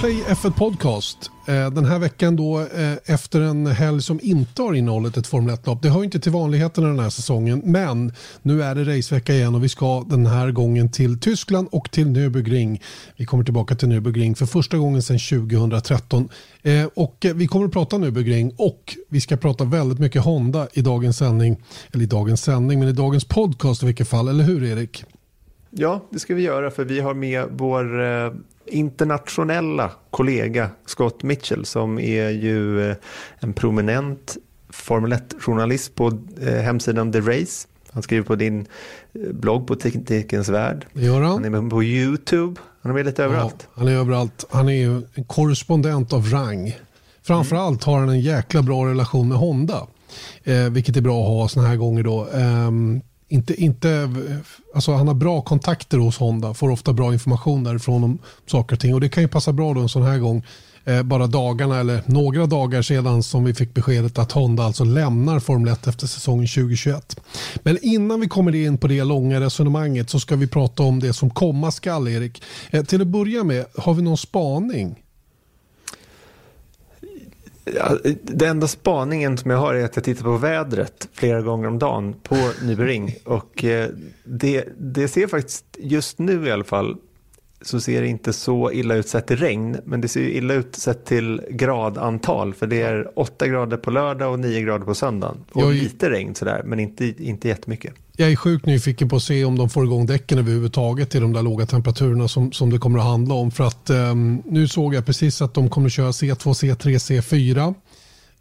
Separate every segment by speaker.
Speaker 1: Play F1 Podcast. Eh, den här veckan då eh, efter en helg som inte har innehållit ett Formel 1-lopp. Det hör inte till vanligheterna den här säsongen. Men nu är det racevecka igen och vi ska den här gången till Tyskland och till Nürburgring. Vi kommer tillbaka till Nürburgring för första gången sedan 2013. Eh, och vi kommer att prata Nürburgring och vi ska prata väldigt mycket Honda i dagens sändning. Eller i dagens sändning, men i dagens podcast i vilket fall. Eller hur Erik?
Speaker 2: Ja, det ska vi göra för vi har med vår internationella kollega Scott Mitchell som är ju eh, en prominent Formel 1-journalist på eh, hemsidan The Race. Han skriver på din eh, blogg på Teknikens Värld.
Speaker 1: Gör han.
Speaker 2: han är med på YouTube. Han är med lite överallt. Ja,
Speaker 1: han är överallt. Han är ju en korrespondent av rang. Framförallt har han en jäkla bra relation med Honda. Eh, vilket är bra att ha sådana här gånger då. Eh, inte, inte, alltså han har bra kontakter hos Honda, får ofta bra information därifrån om saker och ting. Och det kan ju passa bra då en sån här gång. Eh, bara dagarna eller några dagar sedan som vi fick beskedet att Honda alltså lämnar Formel 1 efter säsongen 2021. Men innan vi kommer in på det långa resonemanget så ska vi prata om det som komma skall Erik. Eh, till att börja med, har vi någon spaning?
Speaker 2: Ja, den enda spaningen som jag har är att jag tittar på vädret flera gånger om dagen på Nybering. Och eh, det, det ser faktiskt, just nu i alla fall, så ser det inte så illa ut sett till regn. Men det ser illa ut sett till gradantal. För det är 8 grader på lördag och 9 grader på söndagen. Och lite regn sådär, men inte, inte jättemycket.
Speaker 1: Jag är sjukt nyfiken på att se om de får igång däcken överhuvudtaget till de där låga temperaturerna som, som det kommer att handla om. För att eh, nu såg jag precis att de kommer att köra C2, C3, C4.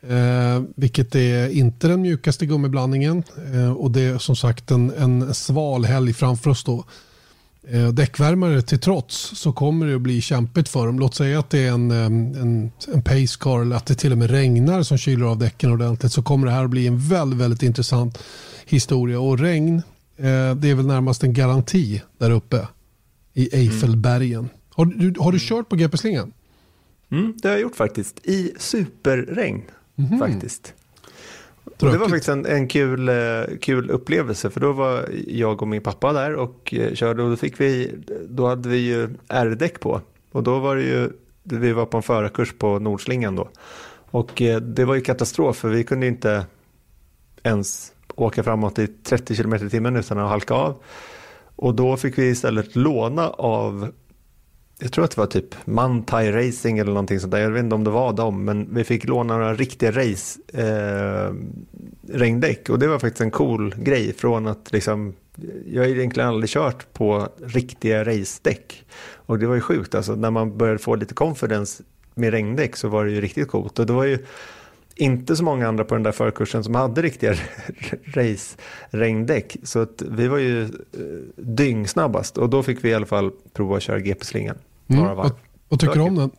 Speaker 1: Eh, vilket är inte den mjukaste gummiblandningen. Eh, och det är som sagt en, en sval helg framför oss då. Eh, däckvärmare till trots så kommer det att bli kämpigt för dem. Låt säga att det är en, eh, en, en pace car eller att det till och med regnar som kyler av däcken ordentligt så kommer det här att bli en väldigt, väldigt intressant historia. Och regn, eh, det är väl närmast en garanti där uppe i Eiffelbergen. Mm. Har, du, har du mm. kört på GP-slingan?
Speaker 2: Mm, det har jag gjort faktiskt. I superregn mm. faktiskt. Det var faktiskt en, en kul, eh, kul upplevelse för då var jag och min pappa där och eh, körde och då fick vi, då hade vi ju R-däck på och då var det ju, vi var på en förarkurs på Nordslingan då och eh, det var ju katastrof för vi kunde inte ens åka framåt i 30 km i timmen utan att halka av. Och då fick vi istället låna av jag tror att det var typ Mantai Racing eller någonting sånt där. Jag vet inte om det var dem, men vi fick låna några riktiga race eh, regndäck och det var faktiskt en cool grej från att liksom jag har egentligen aldrig kört på riktiga racedäck och det var ju sjukt alltså när man började få lite confidence med regndäck så var det ju riktigt coolt och det var ju inte så många andra på den där förkursen som hade riktiga race-regndäck. Så att vi var ju eh, dyngsnabbast och då fick vi i alla fall prova att köra GP-slingan.
Speaker 1: Mm. Vad, vad, tycker du om den?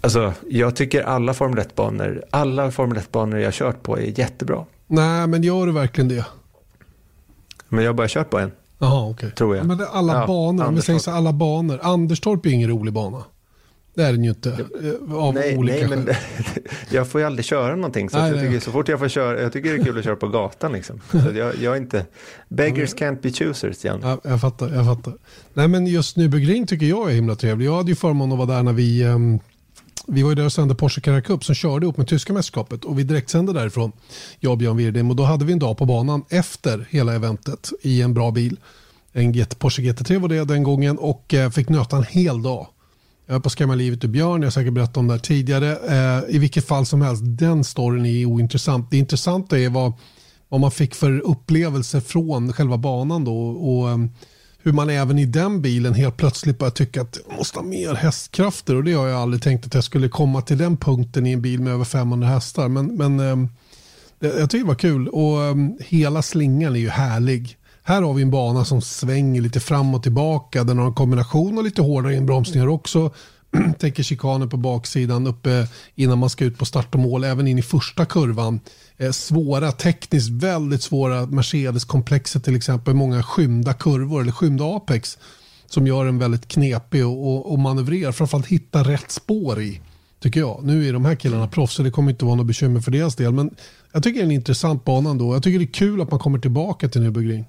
Speaker 2: Alltså, jag tycker alla Formel 1-banor, alla Formel 1-banor jag kört på är jättebra.
Speaker 1: Nej, men gör du verkligen det?
Speaker 2: Men jag har bara kört på en.
Speaker 1: Jaha, okej. Okay.
Speaker 2: Tror jag.
Speaker 1: Men det är alla ja, banor, om vi säger så alla banor. Anderstorp är ingen rolig bana. Det är den ju inte. Eh, av
Speaker 2: nej,
Speaker 1: olika
Speaker 2: nej, men jag får ju aldrig köra någonting. Så, nej, jag tycker, så fort jag får köra, jag tycker det är kul att köra på gatan. Liksom. Så jag, jag är inte, beggars can't be choosers, Jan.
Speaker 1: Ja, jag fattar, jag fattar. Nej, men just Nybygring tycker jag är himla trevlig. Jag hade ju förmånen att vara där när vi, um, vi var ju där och sände Porsche Carrera Cup som körde upp med tyska mästerskapet och vi direktsände därifrån, jag och Björn Wirdim. Och då hade vi en dag på banan efter hela eventet i en bra bil. En Porsche GT3 var det den gången och eh, fick nöta en hel dag jag höll på att skrämma livet ur Björn, jag har säkert berättat om det här tidigare. Eh, I vilket fall som helst, den storyn är ointressant. Det intressanta är vad, vad man fick för upplevelse från själva banan då. Och, eh, hur man även i den bilen helt plötsligt börjar tycka att jag måste ha mer hästkrafter. Och det har jag aldrig tänkt att jag skulle komma till den punkten i en bil med över 500 hästar. Men, men eh, jag tycker det var kul. Och eh, hela slingan är ju härlig. Här har vi en bana som svänger lite fram och tillbaka. Den har en kombination av lite hårdare inbromsningar också. Tänker chikaner på baksidan uppe innan man ska ut på start och mål. Även in i första kurvan. Eh, svåra, tekniskt väldigt svåra Mercedes-komplexet till exempel. Många skymda kurvor eller skymda apex. Som gör den väldigt knepig och, och, och manövrera. Framförallt hitta rätt spår i. Tycker jag. Nu är de här killarna proffs så det kommer inte vara något bekymmer för deras del. Men jag tycker det är en intressant bana ändå. Jag tycker det är kul att man kommer tillbaka till Nürburgring.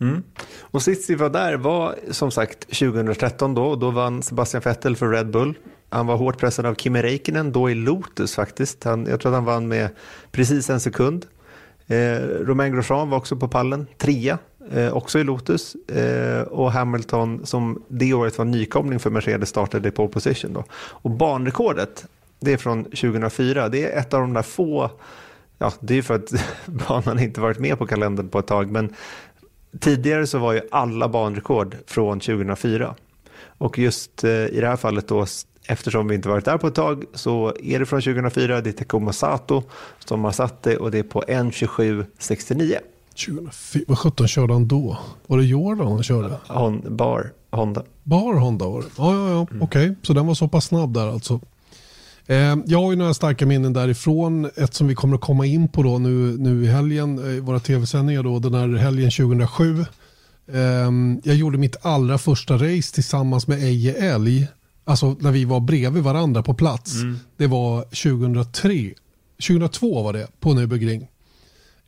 Speaker 2: Mm. Och sist vi var där var som sagt 2013 då. Då vann Sebastian Vettel för Red Bull. Han var hårt pressad av Kimi Räikkönen, då i Lotus faktiskt. Han, jag tror att han vann med precis en sekund. Eh, Romain Grosjean var också på pallen, trea, eh, också i Lotus. Eh, och Hamilton, som det året var nykomling för Mercedes, startade i pole position. Då. Och banrekordet, det är från 2004. Det är ett av de där få, ja det är för att banan inte varit med på kalendern på ett tag, men tidigare så var ju alla banrekord från 2004. Och just eh, i det här fallet då Eftersom vi inte varit där på ett tag så är det från 2004. Det är Takuma Sato som har satt det och det är på 1.27.69.
Speaker 1: 2004, vad sjutton körde han då? Var det Jordan han körde?
Speaker 2: Hon, bar Honda.
Speaker 1: Bar Honda var det? Ja, ja, ja. Mm. okej. Okay. Så den var så pass snabb där alltså. Eh, jag har ju några starka minnen därifrån. Ett som vi kommer att komma in på då nu, nu i helgen, eh, våra tv-sändningar då, den här helgen 2007. Eh, jag gjorde mitt allra första race tillsammans med Eje Älg alltså när vi var bredvid varandra på plats. Mm. Det var 2003, 2002 var det på Nürburgring.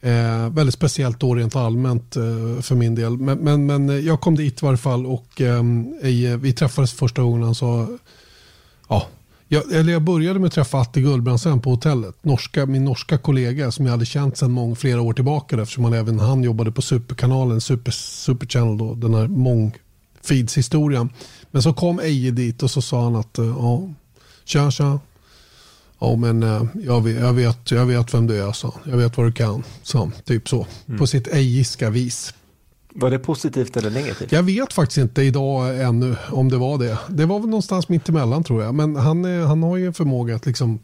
Speaker 1: Eh, väldigt speciellt då rent allmänt eh, för min del. Men, men, men, jag kom dit i varje fall och eh, vi träffades första gången. Han sa, ja, jag, eller jag började med att träffa Atte Gullbrandsen på hotellet. Norska, min norska kollega som jag hade känt sedan många, flera år tillbaka eftersom han även han jobbade på Superkanalen, Super, Super Channel då, den här mång feeds-historien. Men så kom Eje dit och så sa han att eh, ja, tja tja. Ja men eh, jag vet, jag vet, jag vet vem du är, så. jag vet vad du kan. Så, typ så, mm. på sitt ejiska vis.
Speaker 2: Var det positivt eller negativt?
Speaker 1: Jag vet faktiskt inte idag ännu om det var det. Det var väl någonstans mitt emellan tror jag. Men han, han har ju en förmåga att liksom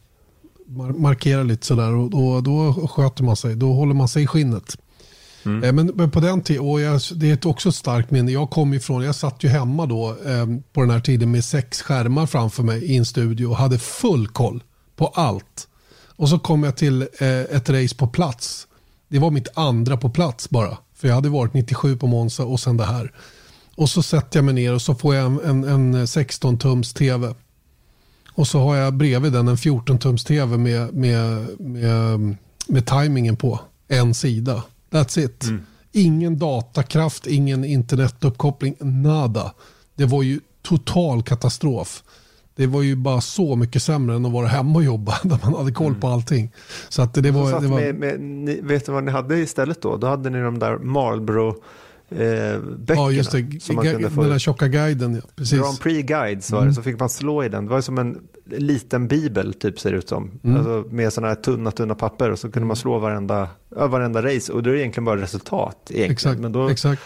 Speaker 1: markera lite sådär och då, då sköter man sig. Då håller man sig i skinnet. Mm. Eh, men, men, på den tiden, och jag, det är också ett starkt minne. Jag kom ifrån, jag satt ju hemma då eh, på den här tiden med sex skärmar framför mig i en studio och hade full koll på allt. Och så kom jag till eh, ett race på plats. Det var mitt andra på plats bara. För jag hade varit 97 på Monza och sen det här. Och så sätter jag mig ner och så får jag en, en, en 16 tums tv. Och så har jag bredvid den en 14 tums tv med, med, med, med tajmingen på en sida. That's it. Mm. Ingen datakraft, ingen internetuppkoppling, nada. Det var ju total katastrof. Det var ju bara så mycket sämre än att vara hemma och jobba där man hade koll på mm. allting. Så att det var, det var...
Speaker 2: Med, med, ni, vet du vad ni hade istället då? Då hade ni de där Marlboro eh, böckerna.
Speaker 1: Ja, just det. Som man kunde få. Den där tjocka guiden. Ja. Precis.
Speaker 2: Grand Prix Guides var det, mm. så fick man slå i den. Det var som en liten bibel, typ ser det ut som. Mm. Alltså, med sådana här tunna, tunna papper och så kunde man slå varenda, varenda race. Och då är det egentligen bara resultat. Egentligen.
Speaker 1: Exakt,
Speaker 2: Men då,
Speaker 1: exakt.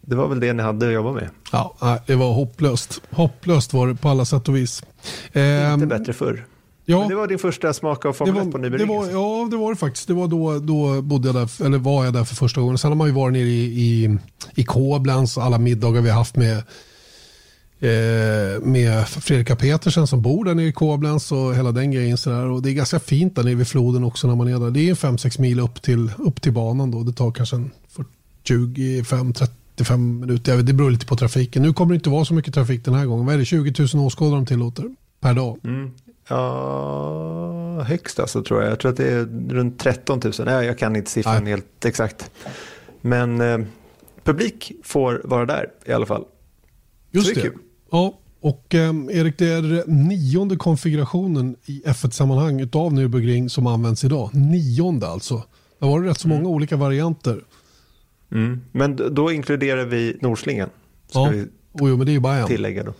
Speaker 2: Det var väl det ni hade att jobba med.
Speaker 1: Ja, det var hopplöst. Hopplöst var det på alla sätt och vis.
Speaker 2: Inte ehm, bättre förr. Ja, Men det var din första smak av Formel 1 på Nybro
Speaker 1: Ja, det var det faktiskt. Det var då, då bodde jag där, eller var jag där för första gången. Sen har man ju varit nere i, i, i Koblenz, alla middagar vi har haft med eh, med Fredrika Petersen som bor där nere i Koblenz och hela den grejen. Så där. Och det är ganska fint där nere vid floden också när man är där. Det är 5-6 mil upp till, upp till banan då. Det tar kanske 25-35 minuter. Det beror lite på trafiken. Nu kommer det inte vara så mycket trafik den här gången. Vad är det? 20 000 åskådare de tillåter per dag.
Speaker 2: Mm. Ja, högst alltså tror jag. Jag tror att det är runt 13 000. Nej, jag kan inte siffran Nej. helt exakt. Men eh, publik får vara där i alla fall.
Speaker 1: Just Så det. Kul. Ja, och eh, Erik, det är nionde konfigurationen i F1-sammanhang av Nürburgring som används idag. Nionde alltså. Det var rätt så många mm. olika varianter.
Speaker 2: Mm. Men då inkluderar vi Norslingen.
Speaker 1: Ska ja, vi oh, jo, men det är ju bara en.
Speaker 2: Tillägga då.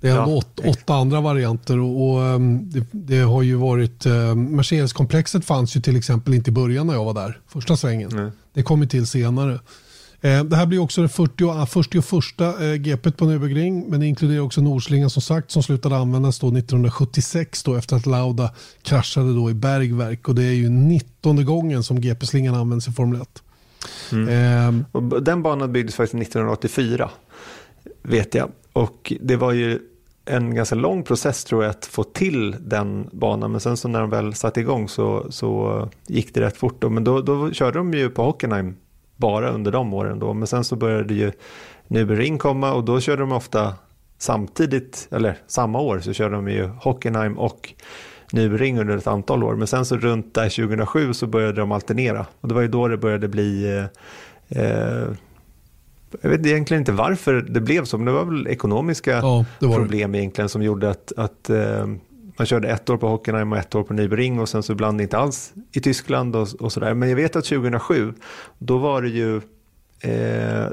Speaker 1: Det är ja, åt, åtta andra varianter och, och ehm, det, det, har ju varit, uh, Mercedes-komplexet fanns ju till exempel inte i början när jag var där, första svängen. Nej. Det kom ju till senare. Uh, det här blir också det 40, 41 uh, GP på Nürburgring men det inkluderar också Nordslingan som sagt som slutade användas då 1976 då efter att Lauda kraschade då i Bergverk och det är ju 19 gången som GP-slingan används i Formel 1.
Speaker 2: Mm. Ehm. den banan byggdes faktiskt 1984 vet jag. Och det var ju en ganska lång process tror jag att få till den banan. Men sen så när de väl satte igång så, så gick det rätt fort. Då. Men då, då körde de ju på Hockenheim bara under de åren då. Men sen så började ju Nürburgring komma och då körde de ofta samtidigt, eller samma år så körde de ju Hockenheim och Nürburgring under ett antal år. Men sen så runt där 2007 så började de alternera. Och det var ju då det började bli eh, eh jag vet egentligen inte varför det blev så, men det var väl ekonomiska ja, var problem det. egentligen som gjorde att, att eh, man körde ett år på Hockenheim och ett år på Nybering och sen så ibland inte alls i Tyskland och, och sådär. Men jag vet att 2007, då var det ju eh,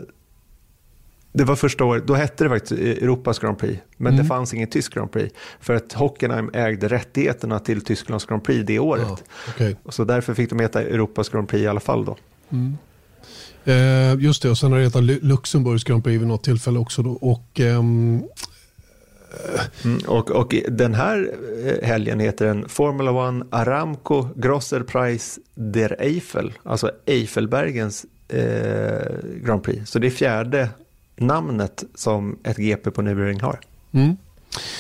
Speaker 2: det var första året, då hette det faktiskt Europas Grand Prix, men mm. det fanns inget tysk Grand Prix. För att Hockenheim ägde rättigheterna till Tysklands Grand Prix det året. Ja, okay. Så därför fick de heta Europas Grand Prix i alla fall då. Mm.
Speaker 1: Eh, just det, och sen har det hetat Luxemburgs Grand Prix vid något tillfälle också. Då. Och, ehm...
Speaker 2: mm, och, och den här eh, helgen heter den Formula One Aramco Grosser Preis der Eiffel, alltså Eiffelbergens eh, Grand Prix. Så det är fjärde namnet som ett GP på Nürburgring har. Mm.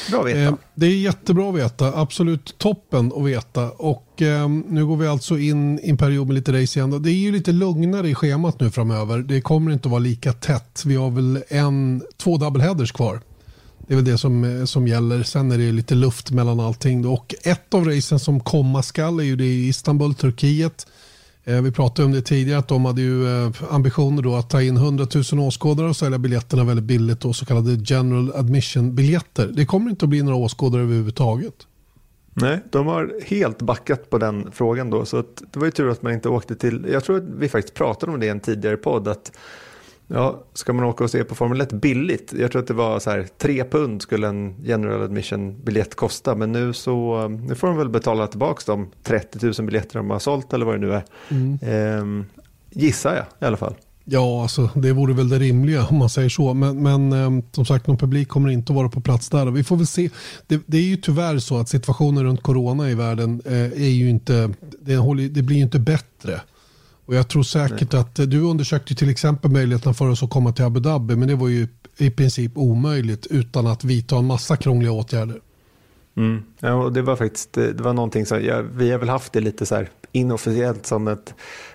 Speaker 2: Bra att veta. Eh,
Speaker 1: det är jättebra att veta. Absolut toppen att veta. Och eh, nu går vi alltså in i en period med lite race igen. Det är ju lite lugnare i schemat nu framöver. Det kommer inte att vara lika tätt. Vi har väl en, två doubleheaders kvar. Det är väl det som, eh, som gäller. Sen är det lite luft mellan allting. Och ett av racen som komma skall är ju det i Istanbul, Turkiet. Eh, vi pratade om det tidigare att de hade ju eh, ambitioner då att ta in 100 000 åskådare och sälja biljetterna väldigt billigt och så kallade general admission biljetter. Det kommer inte att bli några åskådare överhuvudtaget.
Speaker 2: Nej, de har helt backat på den frågan då så det var ju tur att man inte åkte till, jag tror att vi faktiskt pratade om det i en tidigare podd att Ja, ska man åka och se på Formel 1 billigt? Jag tror att det var så här, tre pund skulle en general admission biljett kosta. Men nu så nu får de väl betala tillbaka de 30 000 biljetter de har sålt eller vad det nu är. Mm. Ehm, gissar jag i alla fall.
Speaker 1: Ja, alltså, det vore väl det rimliga om man säger så. Men, men eh, som sagt, någon publik kommer inte att vara på plats där. Vi får väl se. Det, det är ju tyvärr så att situationen runt corona i världen eh, är ju inte, det, håller, det blir ju inte bättre. Och jag tror säkert att du undersökte till exempel möjligheten för oss att komma till Abu Dhabi men det var ju i princip omöjligt utan att vidta en massa krångliga åtgärder.
Speaker 2: Mm. Ja, och det var faktiskt det var någonting som ja, vi har väl haft det lite så här inofficiellt som ett,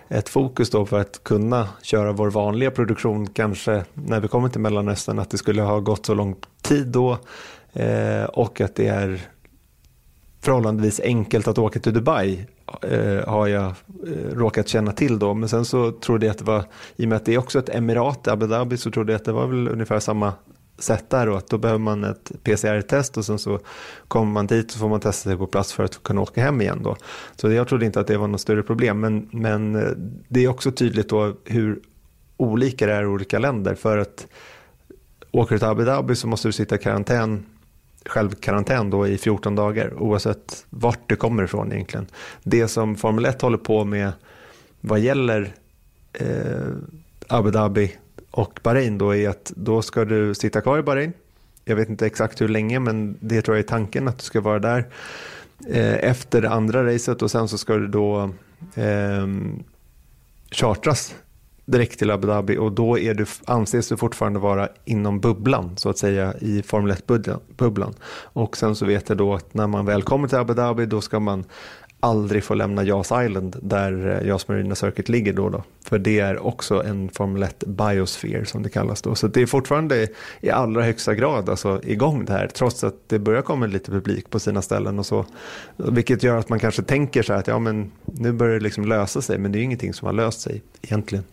Speaker 2: ett fokus då för att kunna köra vår vanliga produktion kanske när vi kommer till Mellanöstern att det skulle ha gått så lång tid då eh, och att det är förhållandevis enkelt att åka till Dubai eh, har jag eh, råkat känna till då. Men sen så trodde jag att det var, i och med att det är också ett emirat, Abu Dhabi, så trodde jag att det var väl ungefär samma sätt där och att då behöver man ett PCR-test och sen så kommer man dit och får man testa sig på plats för att kunna åka hem igen då. Så jag trodde inte att det var något större problem men, men eh, det är också tydligt då hur olika det är i olika länder för att åker du till Abu Dhabi så måste du sitta i karantän självkarantän då i 14 dagar oavsett vart du kommer ifrån egentligen. Det som Formel 1 håller på med vad gäller eh, Abu Dhabi och Bahrain då är att då ska du sitta kvar i Bahrain. Jag vet inte exakt hur länge men det tror jag är tanken att du ska vara där eh, efter det andra racet och sen så ska du då eh, chartras direkt till Abu Dhabi och då är du, anses du fortfarande vara inom bubblan så att säga i Formel 1-bubblan. Och sen så vet jag då att när man väl kommer till Abu Dhabi då ska man aldrig få lämna Jas Island där eh, Jas Marina Circuit ligger då, då. För det är också en Formel 1 biosphere som det kallas då. Så det är fortfarande i allra högsta grad alltså igång det här trots att det börjar komma lite publik på sina ställen och så. Vilket gör att man kanske tänker så här att ja men nu börjar det liksom lösa sig men det är ingenting som har löst sig egentligen.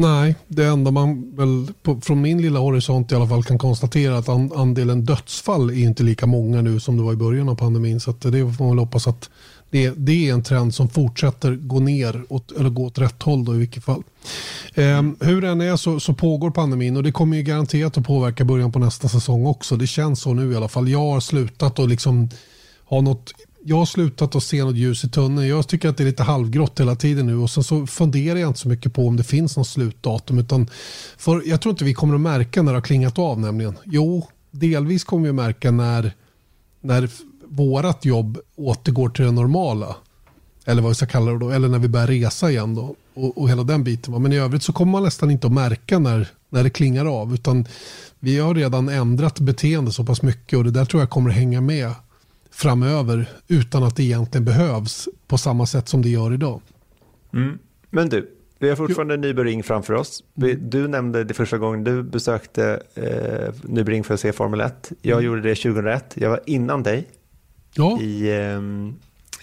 Speaker 1: Nej, det enda man väl på, från min lilla horisont i alla fall kan konstatera att an, andelen dödsfall är inte lika många nu som det var i början av pandemin. Så det får man väl hoppas att det, det är en trend som fortsätter gå ner åt, eller gå åt rätt håll då i vilket fall. Eh, hur den är så, så, pågår pandemin och det kommer ju garanterat att påverka början på nästa säsong också. Det känns så nu i alla fall. Jag har slutat att liksom ha något jag har slutat att se något ljus i tunneln. Jag tycker att det är lite halvgrått hela tiden nu och sen så funderar jag inte så mycket på om det finns något slutdatum. Utan för jag tror inte vi kommer att märka när det har klingat av nämligen. Jo, delvis kommer vi att märka när, när vårat jobb återgår till det normala. Eller vad vi ska kalla det då. Eller när vi börjar resa igen då. Och, och hela den biten. Men i övrigt så kommer man nästan inte att märka när, när det klingar av. Utan vi har redan ändrat beteende så pass mycket och det där tror jag kommer att hänga med framöver utan att det egentligen behövs på samma sätt som det gör idag.
Speaker 2: Mm. Men du, vi har fortfarande jo. Nybering framför oss. Mm. Du nämnde det första gången du besökte eh, Nybering för att se Formel 1. Jag mm. gjorde det 2001. Jag var innan dig ja. i, eh,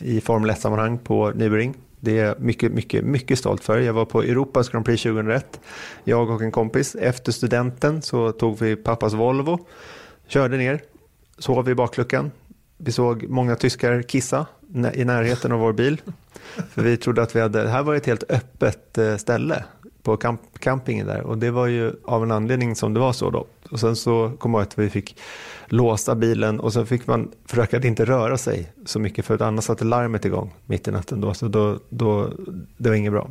Speaker 2: i Formel 1-sammanhang på Nybering. Det är jag mycket, mycket, mycket stolt för. Jag var på Europas Grand Prix 2001. Jag och en kompis. Efter studenten så tog vi pappas Volvo. Körde ner. Sov i bakluckan. Vi såg många tyskar kissa i närheten av vår bil. För vi trodde att vi hade, det här var ett helt öppet eh, ställe på camp, campingen där. Och det var ju av en anledning som det var så då. Och sen så kom jag att vi fick låsa bilen och sen fick man försöka att inte röra sig så mycket för att annars satte larmet igång mitt i natten då. Så då, då, det var inget bra.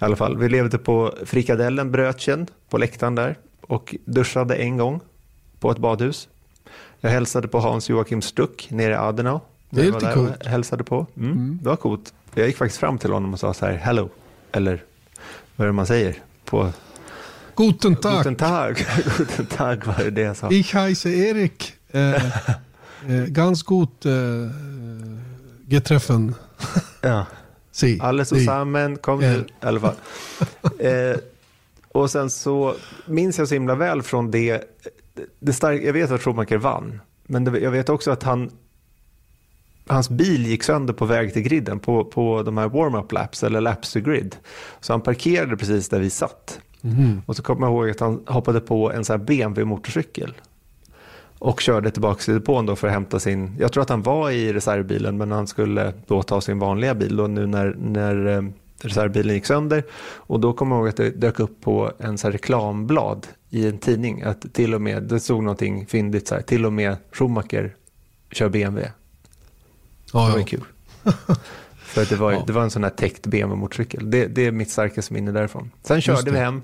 Speaker 2: I alla fall, vi levde på frikadellen Brötchen på läktaren där och duschade en gång på ett badhus. Jag hälsade på Hans Joakim Stuck nere i Adenau.
Speaker 1: Det är lite coolt.
Speaker 2: Hälsade på. Mm, mm. Det var coolt. Jag gick faktiskt fram till honom och sa så här, hello, eller vad är det man säger på
Speaker 1: Guten Tag.
Speaker 2: Guten Tag. Guten Tag var det, det jag sa.
Speaker 1: Ich heiße Erik. Eh, eh, ganz gut eh, getreffen.
Speaker 2: ja.
Speaker 1: Si.
Speaker 2: Alle zusammen, kom nu alla fall. Eh, och sen så minns jag så himla väl från det, det stark, jag vet att Schumacher vann, men det, jag vet också att han hans bil gick sönder på väg till griden på, på de här warm-up laps eller laps to grid. Så han parkerade precis där vi satt. Mm. Och så kommer jag ihåg att han hoppade på en sån BMW-motorcykel. Och körde tillbaka till depån då för att hämta sin, jag tror att han var i reservbilen men han skulle då ta sin vanliga bil då nu när, när eh, reservbilen gick sönder. Och då kommer jag ihåg att det dök upp på en så reklamblad i en tidning att till och med, det stod någonting fyndigt så här, till och med Schumacher kör BMW. Ja, det var ja. kul. För det var, ja. det var en sån här täckt BMW-motorcykel. Det, det är mitt starkaste minne därifrån. Sen körde vi hem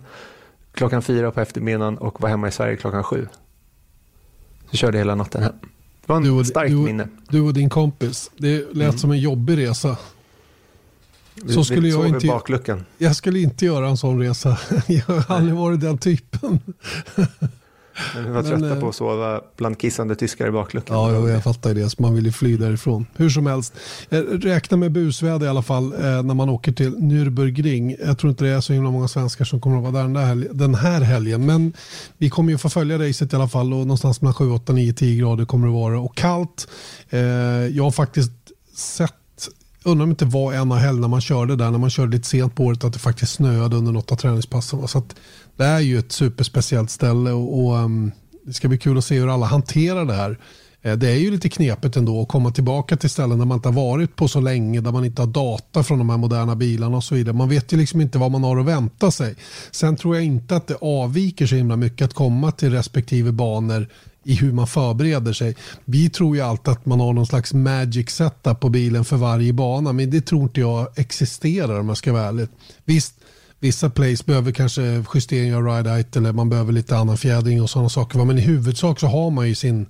Speaker 2: klockan fyra på eftermiddagen och var hemma i Sverige klockan sju. Så körde hela natten hem. Det var en starkt minne.
Speaker 1: Du och din kompis. Det lät mm. som en jobbig resa.
Speaker 2: Så skulle jag inte, bakluckan.
Speaker 1: Jag skulle inte göra en sån resa. Jag har aldrig varit den typen.
Speaker 2: Men vi var trötta men, på att sova bland kissande tyskar i bakluckan.
Speaker 1: Ja, jag, jag fattar det. Så man vill ju fly därifrån. Hur som helst. Räkna med busväder i alla fall eh, när man åker till Nürburgring. Jag tror inte det är så himla många svenskar som kommer att vara där den, där den här helgen. Men vi kommer ju få följa racet i alla fall och någonstans mellan 7, 8, 9, 10 grader kommer det vara. Och kallt. Eh, jag har faktiskt sett Undrar om det inte var en av helgerna man körde där när man körde lite sent på året att det faktiskt snöade under något av träningspassen. Så det är ju ett superspeciellt ställe och, och um, det ska bli kul att se hur alla hanterar det här. Eh, det är ju lite knepigt ändå att komma tillbaka till ställen där man inte har varit på så länge, där man inte har data från de här moderna bilarna och så vidare. Man vet ju liksom inte vad man har att vänta sig. Sen tror jag inte att det avviker så himla mycket att komma till respektive banor i hur man förbereder sig. Vi tror ju alltid att man har någon slags magic setup på bilen för varje bana, men det tror inte jag existerar om jag ska vara ärlig. Visst, vissa plays behöver kanske justering av ride height eller man behöver lite annan fjädring och sådana saker. Men i huvudsak så har man ju sin,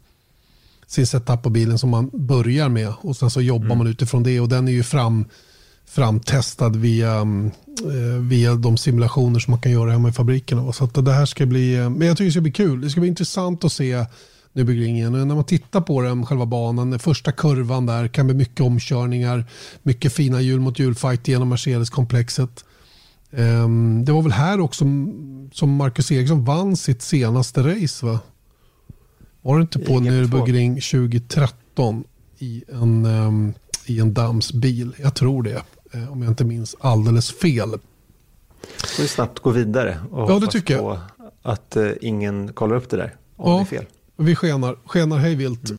Speaker 1: sin setup på bilen som man börjar med och sen så jobbar mm. man utifrån det och den är ju fram, framtestad via, eh, via de simulationer som man kan göra hemma i fabrikerna. Så det här ska bli, eh, men jag tycker det ska bli kul. Det ska bli intressant att se Nürburgringen. När man tittar på den, själva banan, första kurvan där kan bli mycket omkörningar, mycket fina hjul mot hjulfight genom Mercedes-komplexet. Um, det var väl här också som Marcus Eriksson vann sitt senaste race va? Var det inte på Nürburgring 2013 i en, um, i en dammsbil? Jag tror det. Uh, om jag inte minns alldeles fel.
Speaker 2: Ska vi snabbt gå vidare och
Speaker 1: ja, det tycker jag.
Speaker 2: att uh, ingen kollar upp det där om ja, det är fel.
Speaker 1: Vi skenar, skenar hejvilt. Mm.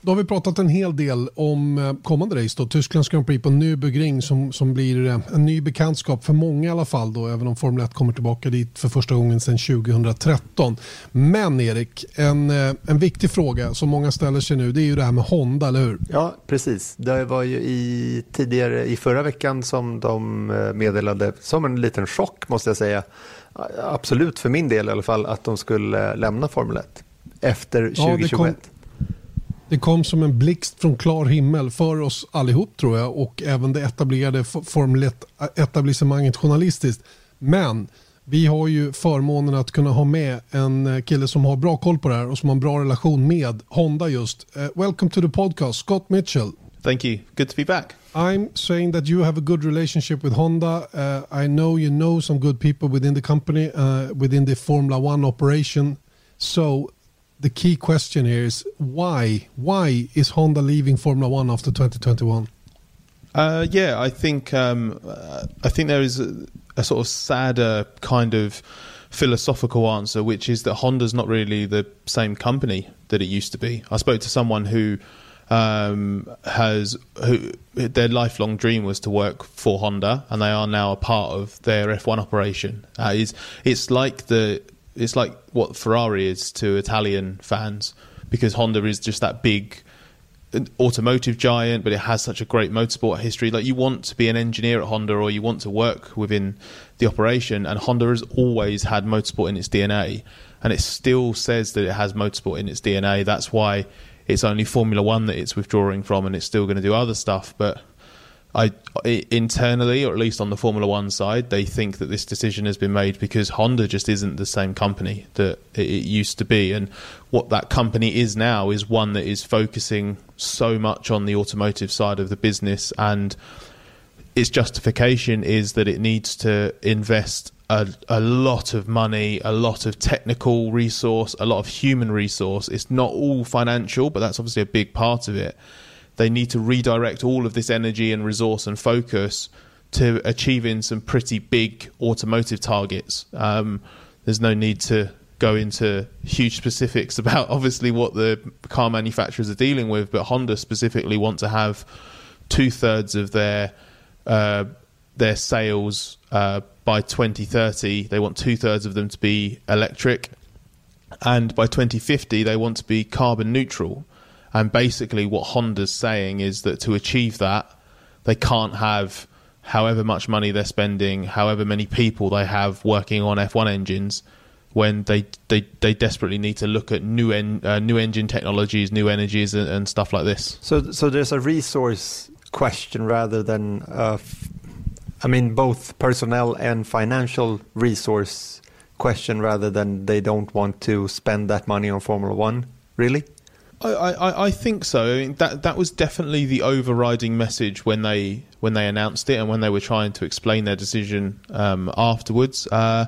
Speaker 1: Då har vi pratat en hel del om eh, kommande race. Då. Tysklands Grand Prix på Nürburgring som, som blir eh, en ny bekantskap för många i alla fall. Då, även om Formel 1 kommer tillbaka dit för första gången sedan 2013. Men Erik, en, eh, en viktig fråga som många ställer sig nu det är ju det här med Honda, eller hur?
Speaker 2: Ja, precis. Det var ju i, tidigare i förra veckan som de meddelade, som en liten chock måste jag säga, absolut för min del i alla fall, att de skulle lämna Formel 1 efter 2021. Ja,
Speaker 1: det kom som en blixt från klar himmel för oss allihop tror jag och även det etablerade Formel 1-etablissemanget journalistiskt. Men vi har ju förmånen att kunna ha med en kille som har bra koll på det här och som har en bra relation med Honda just. Uh, welcome to the podcast, Scott Mitchell.
Speaker 3: Thank you. Good to be back.
Speaker 1: I'm saying that you have a good relationship with Honda. Uh, I know you know some good people within the company, uh, within the Formula One operation. So the key question here is why? Why is Honda leaving Formula One after 2021?
Speaker 3: Uh, yeah, I think um, uh, I think there is a, a, sort of sadder kind of philosophical answer, which is that Honda's not really the same company that it used to be. I spoke to someone who um, has who their lifelong dream was to work for Honda, and they are now a part of their F1 operation. Uh, it's it's like the it's like what Ferrari is to Italian fans because Honda is just that big uh, automotive giant, but it has such a great motorsport history. Like you want to be an engineer at Honda, or you want to work within the operation, and Honda has always had motorsport in its DNA, and it still says that it has motorsport in its DNA. That's why it's only Formula One that it's withdrawing from, and it's still going to do other stuff. But I internally, or at least on the Formula One side, they think that this decision has been made because Honda just isn't the same company that it used to be, and what that company is now is one that is focusing so much on the automotive side of the business, and its justification is that it needs to invest a, a lot of money, a lot of technical resource, a lot of human resource. It's not all financial, but that's obviously a big part of it they need to redirect all of this energy and resource and focus to achieving some pretty big automotive targets. Um, there's no need to go into huge specifics about obviously what the car manufacturers are dealing with, but Honda specifically want to have two thirds of their uh, their sales uh, by 2030. They want two thirds of them to be electric, and by 2050 they want to be carbon neutral. And basically, what Honda's saying is that to achieve that, they can't have however much money they're spending, however many people they have working on F1 engines, when they they, they desperately need to look at new en, uh, new engine technologies, new energies, and, and, stuff like this.
Speaker 2: So, so there's a resource question rather than, uh, f- I mean, both personnel and financial resource question rather than they don't want to spend that money on Formula One. Really?
Speaker 3: I, I, I think so. I mean, that that was definitely the overriding message when they when they announced it and when they were trying to explain their decision um, afterwards. Uh,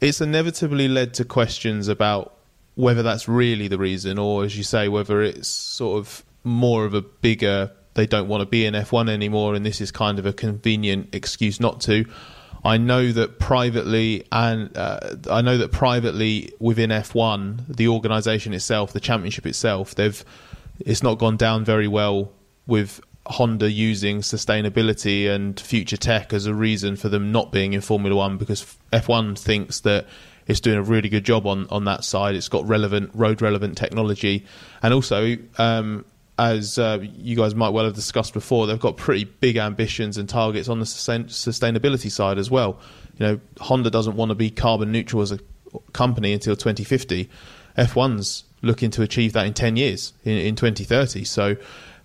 Speaker 3: it's inevitably led to questions about whether that's really the reason, or as you say, whether it's sort of more of a bigger. They don't want to be in F1 anymore, and this is kind of a convenient excuse not to. I know that privately, and uh, I know that privately within F1, the organisation itself, the championship itself, they've it's not gone down very well with Honda using sustainability and future tech as a reason for them not being in Formula One because F1 thinks that it's doing a really good job on, on that side. It's got relevant road relevant technology, and also um, as uh, you guys might well have discussed before, they've got pretty big ambitions and targets on the sustain- sustainability side as well. You know, Honda doesn't want to be carbon neutral as a company until 2050. F1's looking to achieve that in 10 years, in, in 2030. So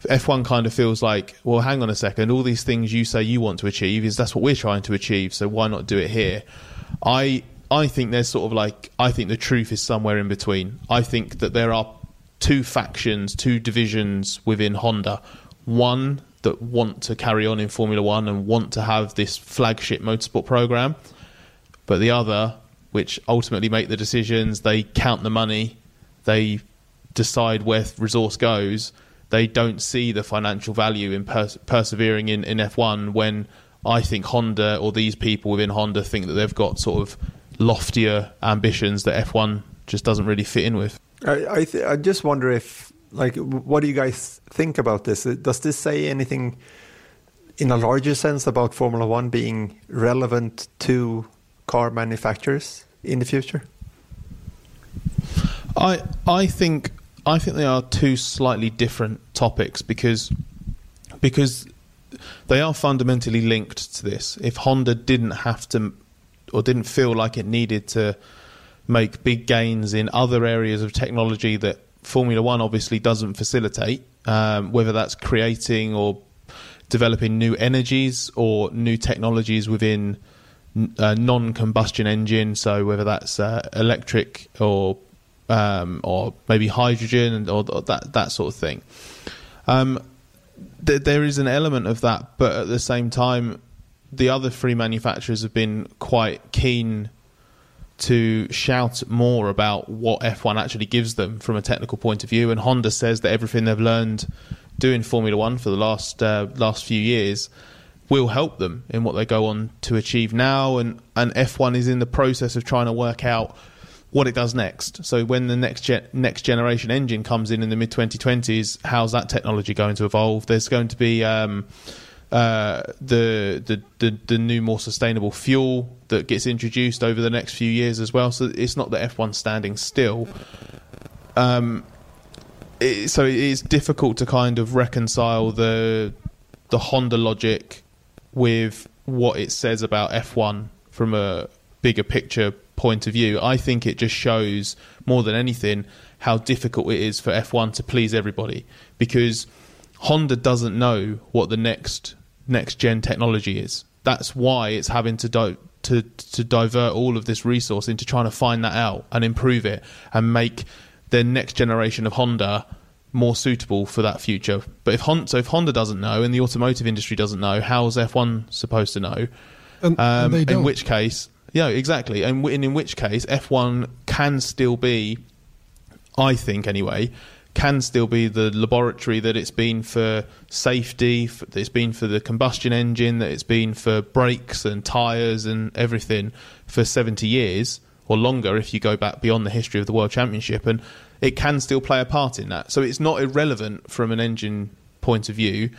Speaker 3: F1 kind of feels like, well, hang on a second, all these things you say you want to achieve is that's what we're trying to achieve. So why not do it here? I I think there's sort of like I think the truth is somewhere in between. I think that there are two factions, two divisions within Honda. One that want to carry on in Formula One and want to have this flagship motorsport program, but the other, which ultimately make the decisions, they count the money, they decide where resource goes. They don't see the financial value in pers- persevering in, in F1 when I think Honda or these people within Honda think that they've got sort of loftier ambitions that F1 just doesn't really fit in with.
Speaker 2: I I, th- I just wonder if like what do you guys think about this? Does this say anything in a larger sense about Formula One being relevant to car manufacturers in the future?
Speaker 3: I I think I think they are two slightly different topics because because they are fundamentally linked to this. If Honda didn't have to or didn't feel like it needed to make big gains in other areas of technology that Formula One obviously doesn't facilitate, um, whether that's creating or developing new energies or new technologies within uh, non-combustion engine. So whether that's uh, electric or um, or maybe hydrogen and or, or, that that sort of thing. Um, th- there is an element of that, but at the same time, the other three manufacturers have been quite keen to shout more about what F1 actually gives them from a technical point of view. And Honda says that everything they've learned doing Formula One for the last uh, last few years will help them in what they go on to achieve now. And, and F1 is in the process of trying to work out what it does next. So when the next next generation engine comes in in the mid 2020s, how's that technology going to evolve? There's going to be um, uh, the, the, the the new more sustainable fuel that gets introduced over the next few years as well. So it's not that F1 standing still. Um, it, so it is difficult to kind of reconcile the the Honda logic with what it says about F1 from a bigger picture point of view. I think it just shows more than anything how difficult it is for F1 to please everybody because Honda doesn't know what the next next gen technology is. That's why it's having to di- to to divert all of this resource into trying to find that out and improve it and make the next generation of Honda more suitable for that future. But if Honda, so if Honda doesn't know and the automotive industry doesn't know, how's F1 supposed to know?
Speaker 1: And, um, and
Speaker 3: in which case, yeah, exactly. And in, in which case, F1 can still be, I think anyway, can still be the laboratory that it's been for safety, for, that it's been for the combustion engine, that it's been for brakes and tyres and everything for 70 years or longer if you go back beyond the history of the World Championship. And it can still play a part in that. So it's not irrelevant from an engine point of view.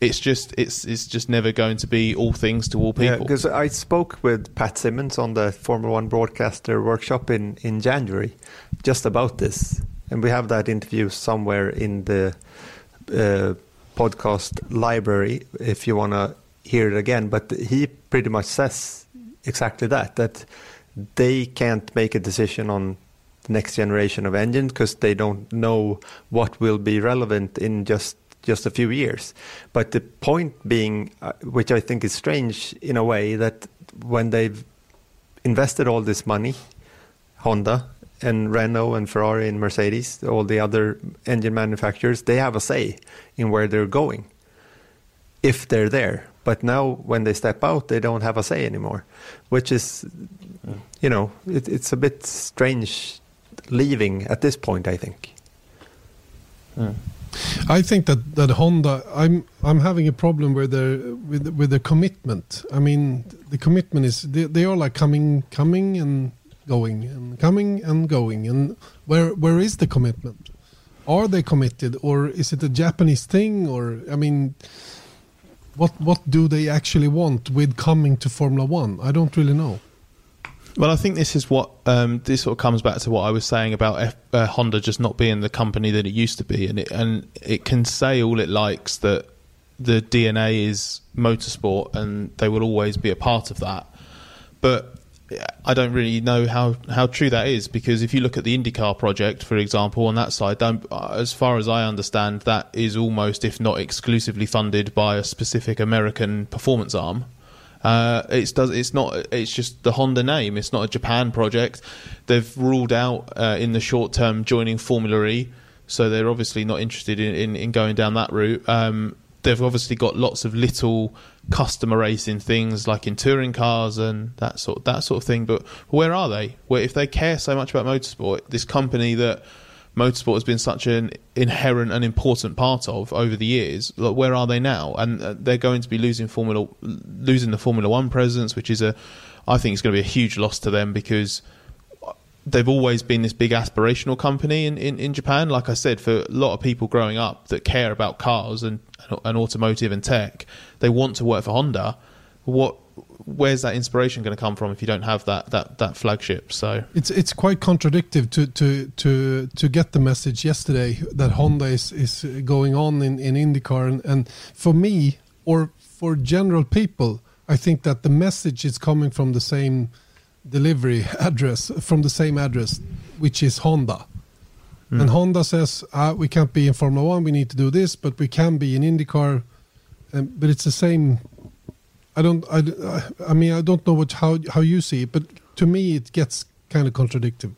Speaker 3: It's just it's it's just never going to be all things to all people. Yeah,
Speaker 2: because I spoke with Pat Symonds on the Formula One broadcaster workshop in in January, just about this, and we have that interview somewhere in the uh, podcast library if you want to hear it again. But he pretty much says exactly that that they can't make a decision on the next generation of engines because they don't know what will be relevant in just just a few years. But the point being, uh, which I think is strange in a way, that when they've invested all this money, Honda and Renault and Ferrari and Mercedes, all the other engine manufacturers, they have a say in where they're going if they're there. But now when they step out, they don't have a say anymore, which is, you know, it, it's a bit strange leaving at this point. I think.
Speaker 1: Mm. I think that, that Honda, I'm I'm having a problem with their with with their commitment. I mean, the commitment is they, they are like coming coming and going and coming and going. And where where is the commitment? Are they committed, or is it a Japanese thing? Or I mean, what what do they actually want with coming to Formula One? I don't really know.
Speaker 3: Well, I think this is what um, this sort of comes back to what I was saying about F, uh, Honda just not being the company that it used to be, and it and it can say all it likes that the DNA is motorsport, and they will always be a part of that. But I don't really know how, how true that is because if you look at the IndyCar project, for example, on that side, as far as I understand, that is almost, if not exclusively, funded by a specific American performance arm. Uh, it's does it's not it's just the Honda name. It's not a Japan project. They've ruled out uh, in the short term joining Formula E, so they're obviously not interested in, in, in going down that route. Um, they've obviously got lots of little customer racing things like in touring cars and that sort that sort of thing. But where are they? Where if they care so much about motorsport, this company that motorsport has been such an inherent and important part of over the years. Like, where are they now? And uh, they're going to be losing Formula, losing the Formula One presence, which is a, I think, it's going to be a huge loss to them because they've always been this big aspirational company in, in, in Japan. Like I said, for a lot of people growing up that care about cars and, and automotive and tech, they want to work for Honda. What where's that inspiration going to come from if you don't have that that that flagship? So
Speaker 1: it's it's quite contradictory to to to to get the message yesterday that Honda is is going on in in IndyCar, and, and for me or for general people, I think that the message is coming from the same delivery address, from the same address, which is Honda. Mm. And Honda says ah, we can't be in Formula One, we need to do this, but we can be in IndyCar. Um, but it's the same I don't. I, I mean, I don't know what how how you see it, but to me, it gets kind of contradictory.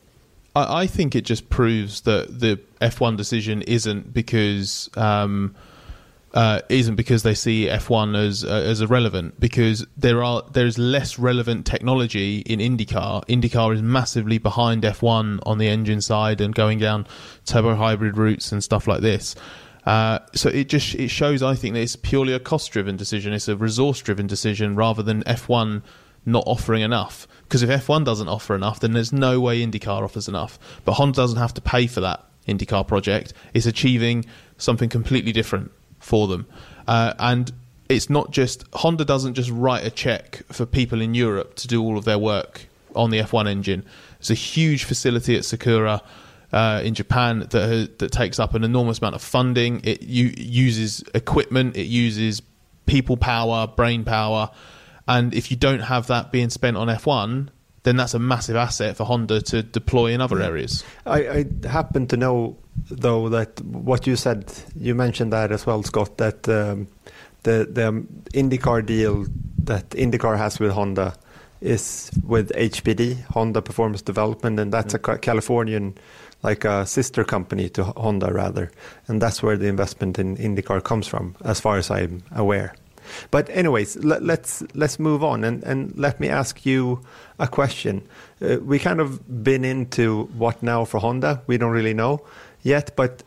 Speaker 3: I, I think it just proves that the F1 decision isn't because um, uh, isn't because they see F1 as uh, as irrelevant. Because there are there is less relevant technology in IndyCar. IndyCar is massively behind F1 on the engine side and going down turbo hybrid routes and stuff like this. Uh, so it just it shows, I think, that it's purely a cost-driven decision. It's a resource-driven decision rather than F1 not offering enough. Because if F1 doesn't offer enough, then there's no way IndyCar offers enough. But Honda doesn't have to pay for that IndyCar project. It's achieving something completely different for them. Uh, and it's not just Honda doesn't just write a check for people in Europe to do all of their work on the F1 engine. It's a huge facility at Sakura uh, in Japan that that takes up an enormous amount of funding. It u- uses equipment, it uses people power, brain power, and if you don't have that being spent on F1, then that's a massive asset for Honda to deploy in other areas.
Speaker 2: I, I happen to know, though, that what you said, you mentioned that as well, Scott, that um, the the IndyCar deal that IndyCar has with Honda is with HPD, Honda Performance Development, and that's a Californian like a sister company to Honda rather, and that's where the investment in IndyCar comes from, as far as I'm aware. But anyways, let, us let's, let's move on and, and let me ask you a question. Uh, we kind of been into what now for Honda. We don't really know yet, but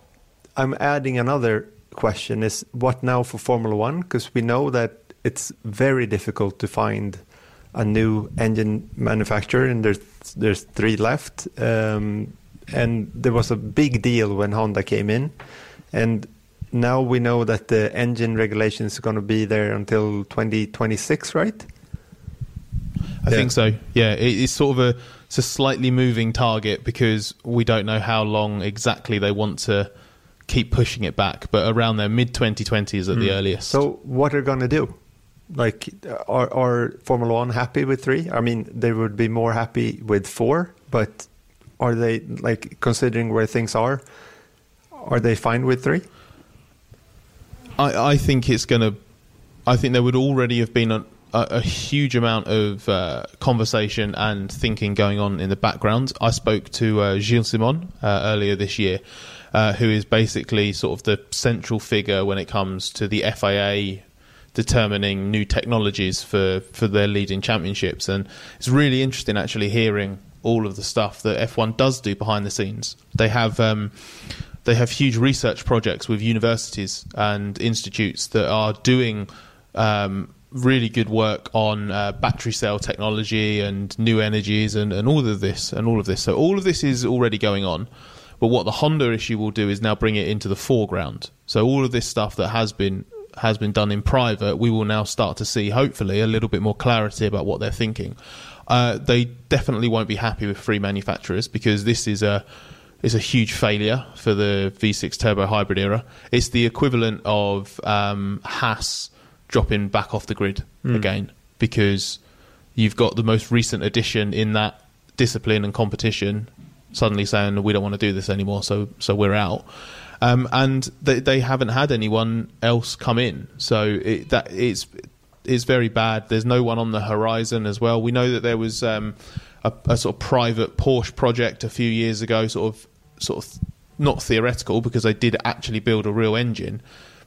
Speaker 2: I'm adding another question: is what now for Formula One? Because we know that it's very difficult to find a new engine manufacturer, and there's there's three left. Um, and there was a big deal when Honda came in, and now we know that the engine regulation is going to be there until 2026, right?
Speaker 3: I yeah. think so. Yeah, it's sort of a it's a slightly moving target because we don't know how long exactly they want to keep pushing it back, but around their mid 2020s at mm. the earliest.
Speaker 2: So what are going to do? Like, are, are Formula One happy with three? I mean, they would be more happy with four, but are they like considering where things are? Are they fine with three?
Speaker 3: I, I think it's going to. I think there would already have been a, a, a huge amount of uh, conversation and thinking going on in the background. I spoke to uh, Gilles Simon uh, earlier this year, uh, who is basically sort of the central figure when it comes to the FIA determining new technologies for, for their leading championships. And it's really interesting actually hearing all of the stuff that F1 does do behind the scenes. They have um, they have huge research projects with universities and institutes that are doing um, really good work on uh, battery cell technology and new energies and, and all of this and all of this. So all of this is already going on. But what the Honda issue will do is now bring it into the foreground. So all of this stuff that has been has been done in private, we will now start to see, hopefully, a little bit more clarity about what they're thinking. Uh, they definitely won't be happy with free manufacturers because this is a is a huge failure for the V6 turbo hybrid era. It's the equivalent of um, Haas dropping back off the grid mm. again because you've got the most recent addition in that discipline and competition suddenly saying we don't want to do this anymore, so so we're out. Um, and they, they haven't had anyone else come in, so it, that it's is very bad. There's no one on the horizon as well. We know that there was um, a, a, sort of private Porsche project a few years ago, sort of, sort of not theoretical because they did actually build a real engine,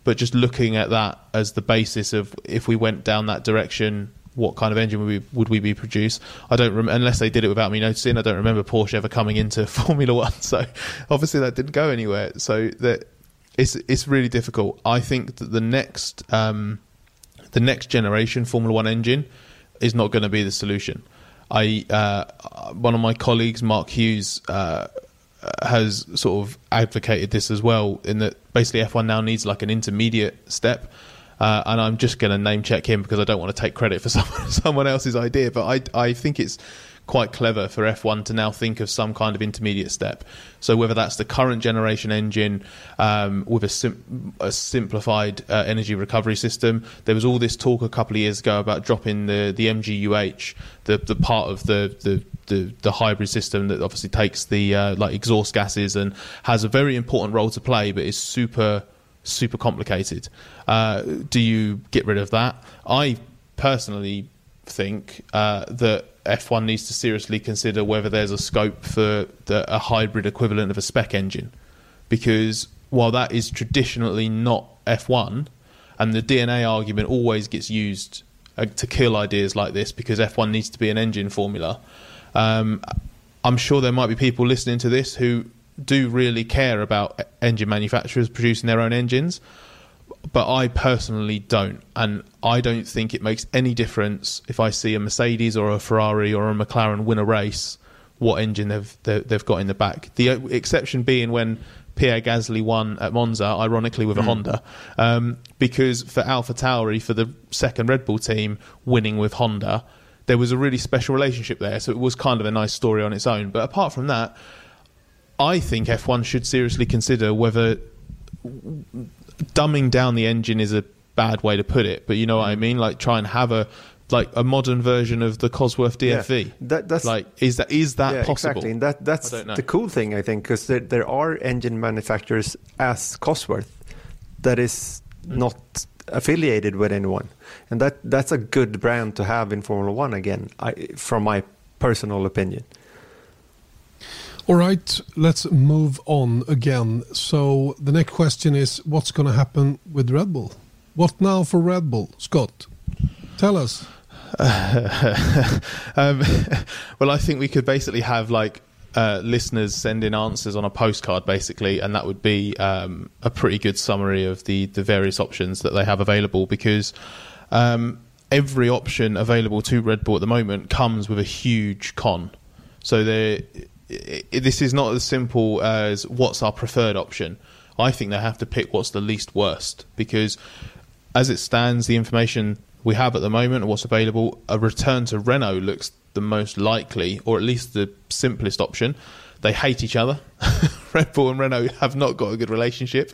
Speaker 3: but just looking at that as the basis of if we went down that direction, what kind of engine would we, would we be produce? I don't rem- unless they did it without me noticing. I don't remember Porsche ever coming into Formula One, so obviously that didn't go anywhere. So that it's it's really difficult. I think that the next. Um, the next generation Formula One engine is not going to be the solution. I uh, one of my colleagues, Mark Hughes, uh, has sort of advocated this as well. In that basically F1 now needs like an intermediate step. Uh, and I'm just going to name check him because I don't want to take credit for someone, someone else's idea. But I, I think it's quite clever for F1 to now think of some kind of intermediate step. So whether that's the current generation engine um, with a, sim- a simplified uh, energy recovery system, there was all this talk a couple of years ago about dropping the the MGUH, the the part of the the the, the hybrid system that obviously takes the uh, like exhaust gases and has a very important role to play, but is super super complicated. Uh, do you get rid of that? I personally think uh, that F1 needs to seriously consider whether there's a scope for the, a hybrid equivalent of a spec engine. Because while that is traditionally not F1, and the DNA argument always gets used uh, to kill ideas like this because F1 needs to be an engine formula, um, I'm sure there might be people listening to this who do really care about engine manufacturers producing their own engines, but I personally don't, and I don't think it makes any difference if I see a Mercedes or a Ferrari or a McLaren win a race, what engine they've they've got in the back. The exception being when Pierre Gasly won at Monza, ironically with a mm. Honda, um, because for Alpha Tauri, for the second Red Bull team winning with Honda, there was a really special relationship there. So it was kind of a nice story on its own. But apart from that, I think F1 should seriously consider whether dumbing down the engine is a bad way to put it, but you know what I mean. Like try and have a like a modern version of the Cosworth DFV. Yeah, that, that's like is that is that yeah, possible?
Speaker 2: Exactly, and that that's the cool thing I think because there, there are engine manufacturers as Cosworth that is mm. not affiliated with anyone, and that that's a good brand to have in Formula One again. I, from my personal opinion.
Speaker 1: All right, let's move on again. So the next question is what's going to happen with Red Bull? What now for Red Bull? Scott, tell us.
Speaker 3: um, well, I think we could basically have like uh, listeners send in answers on a postcard, basically, and that would be um, a pretty good summary of the the various options that they have available. Because um, every option available to Red Bull at the moment comes with a huge con. So there, this is not as simple as what's our preferred option. I think they have to pick what's the least worst because, as it stands, the information we have at the moment and what's available, a return to Renault looks the most likely, or at least the simplest option. They hate each other. Red Bull and Renault have not got a good relationship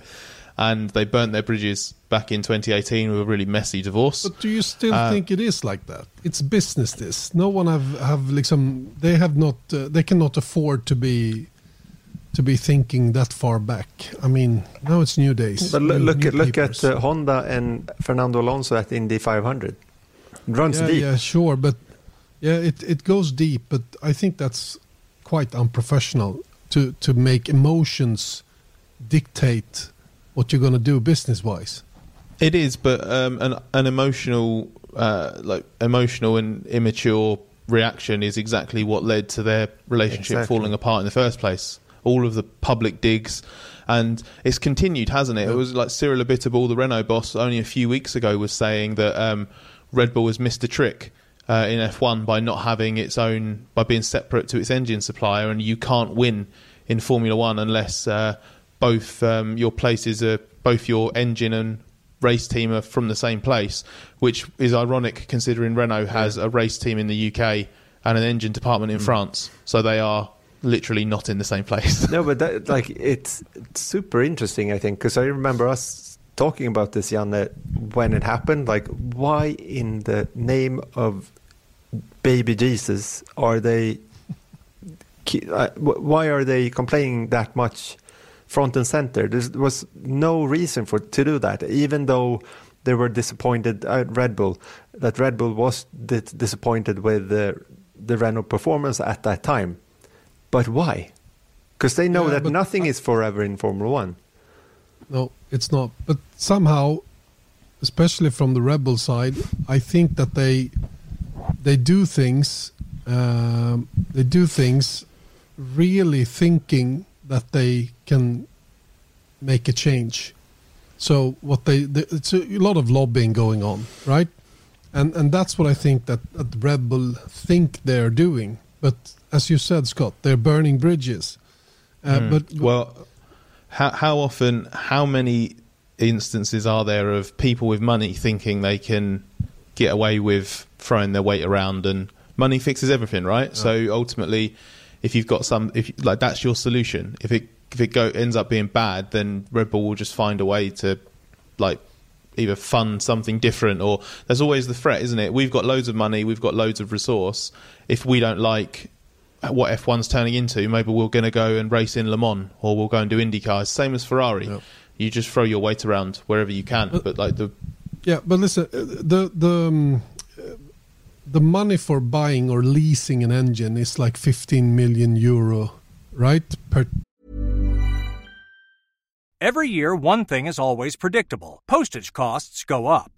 Speaker 3: and they burnt their bridges back in 2018 with a really messy divorce.
Speaker 1: But do you still uh, think it is like that? It's business. This no one have have like some. They have not. Uh, they cannot afford to be to be thinking that far back. I mean, now it's new days.
Speaker 2: But
Speaker 1: new,
Speaker 2: look, new at look at uh, Honda and Fernando Alonso at Indy 500. It runs
Speaker 1: yeah,
Speaker 2: deep.
Speaker 1: Yeah, sure, but yeah, it it goes deep. But I think that's quite unprofessional to to make emotions dictate what you're going to do business wise.
Speaker 3: It is, but um, an an emotional, uh, like emotional and immature reaction is exactly what led to their relationship exactly. falling apart in the first place. All of the public digs, and it's continued, hasn't it? Yep. It was like Cyril Abiteboul, the Renault boss, only a few weeks ago was saying that um, Red Bull has missed a trick. Uh, in F1 by not having its own, by being separate to its engine supplier, and you can't win in Formula One unless uh, both um, your places are both your engine and race team are from the same place, which is ironic considering Renault has yeah. a race team in the UK and an engine department in mm. France, so they are literally not in the same place.
Speaker 2: no, but that, like it's, it's super interesting, I think, because I remember us talking about this, Janne, when it happened. Like, why in the name of baby Jesus are they? Uh, why are they complaining that much? Front and center. There was no reason for to do that, even though they were disappointed at Red Bull. That Red Bull was disappointed with the the Renault performance at that time. But why? Because they know yeah, that nothing I, is forever in Formula One.
Speaker 1: No, it's not. But somehow, especially from the Red Bull side, I think that they they do things. Um, they do things really thinking that they can make a change. So what they, they it's a, lot of lobbying going on, right? And and that's what I think that, that Red Bull think they're doing. But as you said, Scott, they're burning bridges.
Speaker 3: Uh, mm. But well, how how often, how many instances are there of people with money thinking they can get away with throwing their weight around and money fixes everything, right? So ultimately, if you've got some, if like that's your solution. If it if it go ends up being bad, then Red Bull will just find a way to like either fund something different or there's always the threat, isn't it? We've got loads of money, we've got loads of resource. If we don't like what F1's turning into, maybe we're going to go and race in Le Mans or we'll go and do IndyCars. Same as Ferrari. Yep. You just throw your weight around wherever you can. But, like the
Speaker 1: yeah, but listen, uh, the the um, the money for buying or leasing an engine is like 15 million euro, right? Per
Speaker 4: Every year, one thing is always predictable postage costs go up.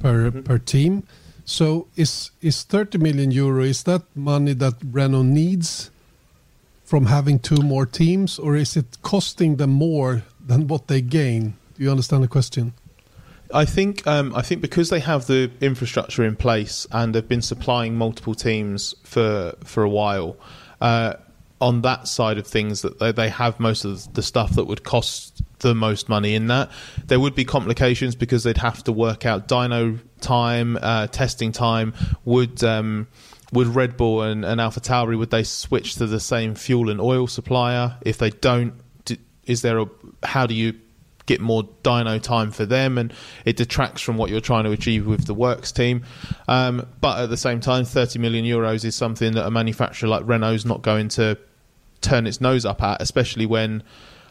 Speaker 1: Per per team. So is is 30 million euro is that money that Renault needs from having two more teams or is it costing them more than what they gain? Do you understand the question?
Speaker 3: I think um, I think because they have the infrastructure in place and they've been supplying multiple teams for for a while. Uh, on that side of things, that they, they have most of the stuff that would cost the most money in that. There would be complications because they'd have to work out dyno time, uh, testing time. Would um, would Red Bull and, and Alpha Tauri would they switch to the same fuel and oil supplier? If they don't, do, is there a how do you get more dyno time for them and it detracts from what you're trying to achieve with the works team um, but at the same time 30 million euros is something that a manufacturer like Renault's not going to turn its nose up at especially when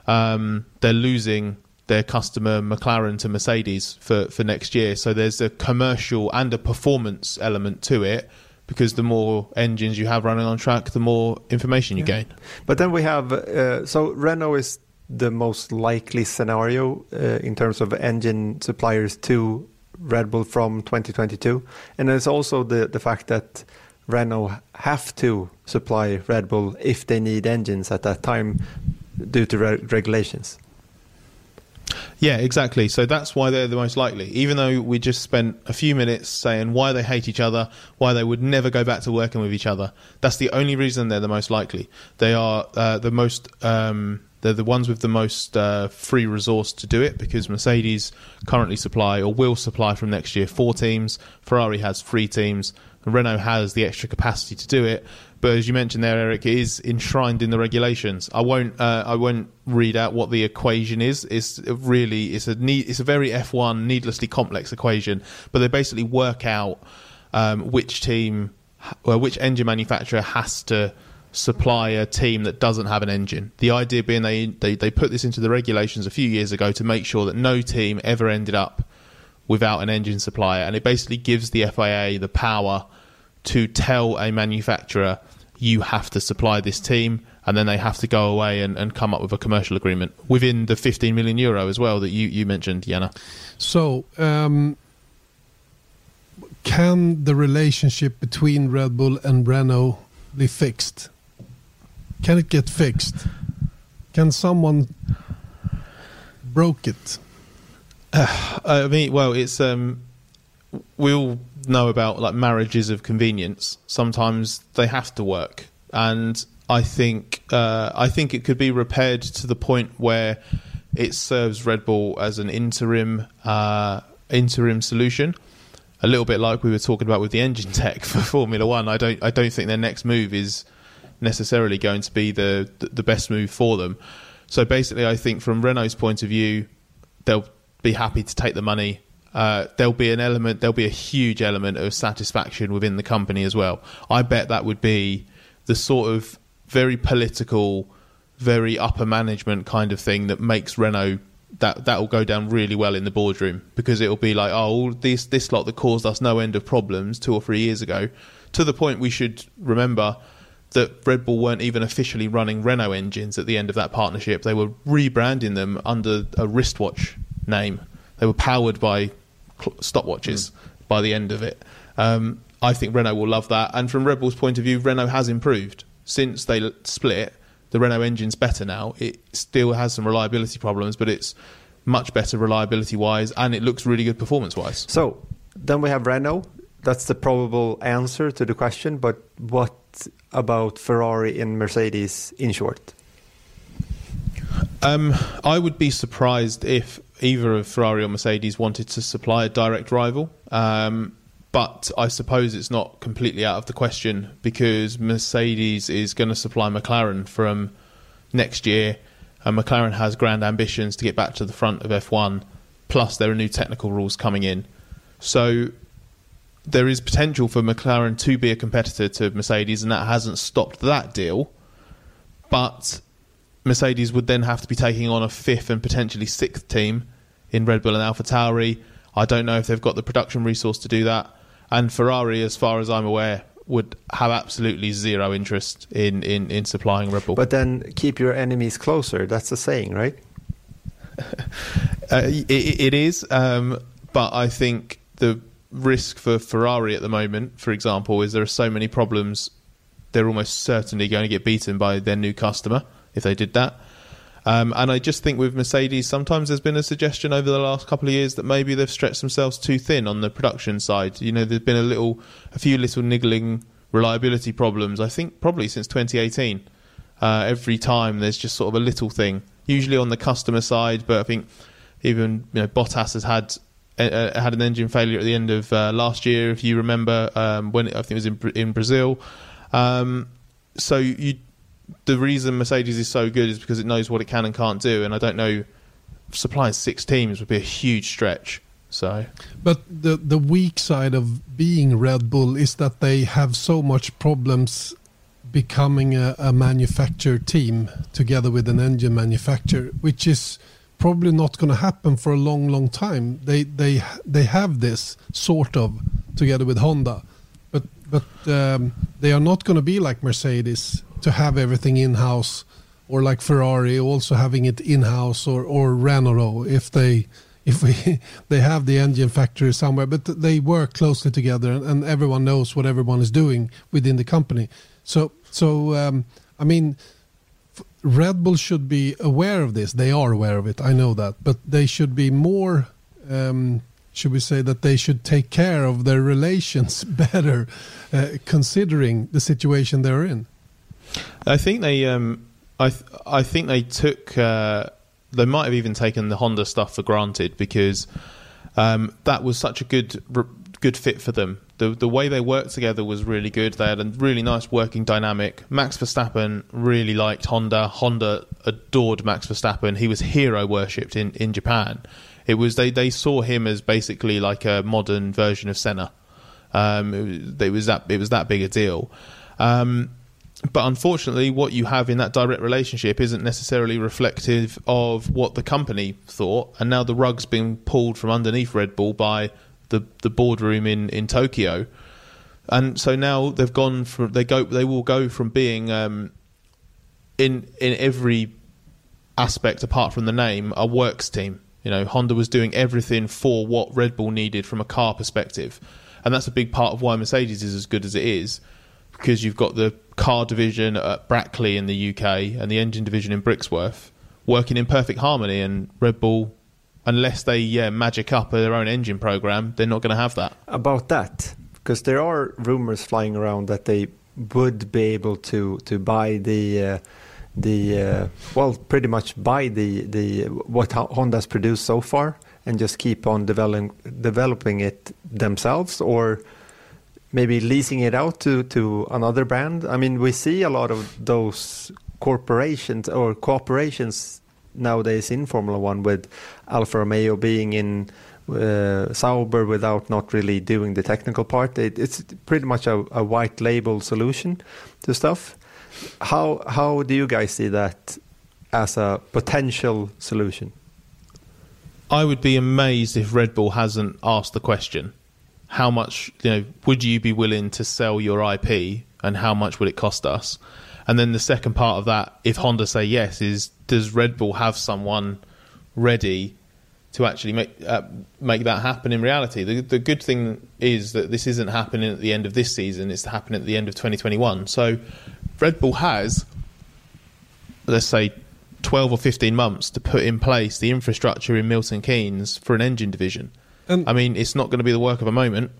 Speaker 3: um, they're losing their customer McLaren to Mercedes for, for next year. So there's a commercial and a performance element to it because the more engines you have running on track, the more information you yeah. gain.
Speaker 2: But then we have uh, so Renault is the most likely scenario uh, in terms of engine suppliers to Red Bull from 2022, and there's also the the fact that Renault have to supply Red Bull if they need engines at that time due to re- regulations.
Speaker 3: Yeah, exactly. So that's why they're the most likely. Even though we just spent a few minutes saying why they hate each other, why they would never go back to working with each other, that's the only reason they're the most likely. They are uh, the most. Um, they're the ones with the most uh, free resource to do it because Mercedes currently supply or will supply from next year four teams. Ferrari has three teams. Renault has the extra capacity to do it. But as you mentioned there, Erik, it is enshrined in the regulations. I won't. Uh, I won't read out what the equation is. It's really. It's a. Need, it's a very F1 needlessly complex equation. But they basically work out um, which team, well, which engine manufacturer has to supply a team that doesn't have an engine. The idea being they, they, they put this into the regulations a few years ago to make sure that no team ever ended up without an engine supplier, and it basically gives the FIA the power to tell a manufacturer you have to supply this team and then they have to go away and, and come up with a commercial agreement within the 15 million euro as well that you, you mentioned, Janne.
Speaker 1: So, um, can the relationship between Red Bull and Renault be fixed? Can it get fixed? Can someone broke it?
Speaker 3: Uh, I mean, well, it's um, we all know about like marriages of convenience. Sometimes they have to work, and I think uh, I think it could be repaired to the point where it serves Red Bull as an interim uh, interim solution. A little bit like we were talking about with the engine tech for Formula One. I don't I don't think their next move is necessarily going to be the the best move for them. So basically, I think from Renault's point of view, they'll be happy to take the money uh, there'll be an element, there'll be a huge element of satisfaction within the company as well. I bet that would be the sort of very political, very upper management kind of thing that makes Renault that that will go down really well in the boardroom because it'll be like, oh, this this lot that caused us no end of problems two or three years ago, to the point we should remember that Red Bull weren't even officially running Renault engines at the end of that partnership. They were rebranding them under a wristwatch name. They were powered by stopwatches mm. by the end of it. Um, I think Renault will love that. And from Red Bull's point of view, Renault has improved since they split. The Renault engine's better now. It still has some reliability problems, but it's much better reliability wise, and it looks really good performance wise.
Speaker 2: So then we have Renault. That's the probable answer to the question. But what about Ferrari and Mercedes in short?
Speaker 3: Um, I would be surprised if either of Ferrari or Mercedes wanted to supply a direct rival. Um, but I suppose it's not completely out of the question because Mercedes is going to supply McLaren from next year, and McLaren has grand ambitions to get back to the front of F1. Plus, there are new technical rules coming in, so there is potential for McLaren to be a competitor to Mercedes, and that hasn't stopped that deal. But Mercedes would then have to be taking on a fifth and potentially sixth team in Red Bull and AlphaTauri. I don't know if they've got the production resource to do that. And Ferrari, as far as I'm aware, would have absolutely zero interest in, in, in supplying Red Bull.
Speaker 2: But then keep your enemies closer. That's the saying, right?
Speaker 3: uh, it, it is. Um, but I think the risk for Ferrari at the moment, for example, is there are so many problems. They're almost certainly going to get beaten by their new customer if they did that. Um, and I just think with Mercedes, sometimes there's been a suggestion over the last couple of years that maybe they've stretched themselves too thin on the production side. You know, there's been a little, a few little niggling reliability problems. I think probably since 2018. Uh, every time there's just sort of a little thing, usually on the customer side. But I think even you know Bottas has had uh, had an engine failure at the end of uh, last year, if you remember, um, when it, I think it was in in Brazil. Um, so you the reason Mercedes is so good is because it knows what it can and can't do, and I don't know supplying six teams would be a huge stretch. So,
Speaker 1: but the the weak side of being Red Bull is that they have so much problems becoming a, a manufacturer team together with an engine manufacturer, which is probably not going to happen for a long, long time. They they they have this sort of together with Honda, but um, they are not going to be like Mercedes to have everything in house, or like Ferrari also having it in house, or or Renault if they if we they have the engine factory somewhere, but they work closely together, and, and everyone knows what everyone is doing within the company. So so um, I mean. Red Bull should be aware of this. They are aware of it. I know that, but they should be more. Um, should we say that they should take care of their relations better, uh, considering the situation they're in?
Speaker 3: I think they, um, I, th- I think they took, uh, they might have even taken the Honda stuff for granted because um, that was such a good, good fit for them. The the way they worked together was really good. They had a really nice working dynamic. Max Verstappen really liked Honda. Honda adored Max Verstappen. He was hero worshipped in, in Japan. It was they, they saw him as basically like a modern version of Senna. Um, it, was, it was that it was that big a deal. Um, but unfortunately, what you have in that direct relationship isn't necessarily reflective of what the company thought. And now the rug's been pulled from underneath Red Bull by the, the boardroom in, in Tokyo. And so now they've gone from they go they will go from being um, in in every aspect apart from the name a works team. You know, Honda was doing everything for what Red Bull needed from a car perspective, and that's a big part of why Mercedes is as good as it is because you've got the car division at Brackley in the UK and the engine division in Brixworth working in perfect harmony, and Red Bull, unless they yeah, magic up their own engine program, they're not going to have that.
Speaker 2: About that, because there are rumors flying around that they would be able to to buy the. Uh, the uh, well, pretty much buy the the what Honda's produced so far and just keep on developing developing it themselves, or maybe leasing it out to to another brand. I mean, we see a lot of those corporations or cooperations nowadays in Formula One with Alfa Romeo being in uh, Sauber without not really doing the technical part. It, it's pretty much a, a, white label solution to stuff. How how do you guys see that as a potential solution?
Speaker 3: I would be amazed if Red Bull hasn't asked the question how much you know would you be willing to sell your IP and how much would it cost us? And then the second part of that, if Honda say yes, is does Red Bull have someone ready to actually make uh, make that happen in reality? The, the good thing is that this isn't happening at the end of this season; it's happening at the end of 2021. So Red Bull has, let's say, 12 or 15 months to put in place the infrastructure in Milton Keynes for an engine division. I mean, it's not going to be the work of a moment,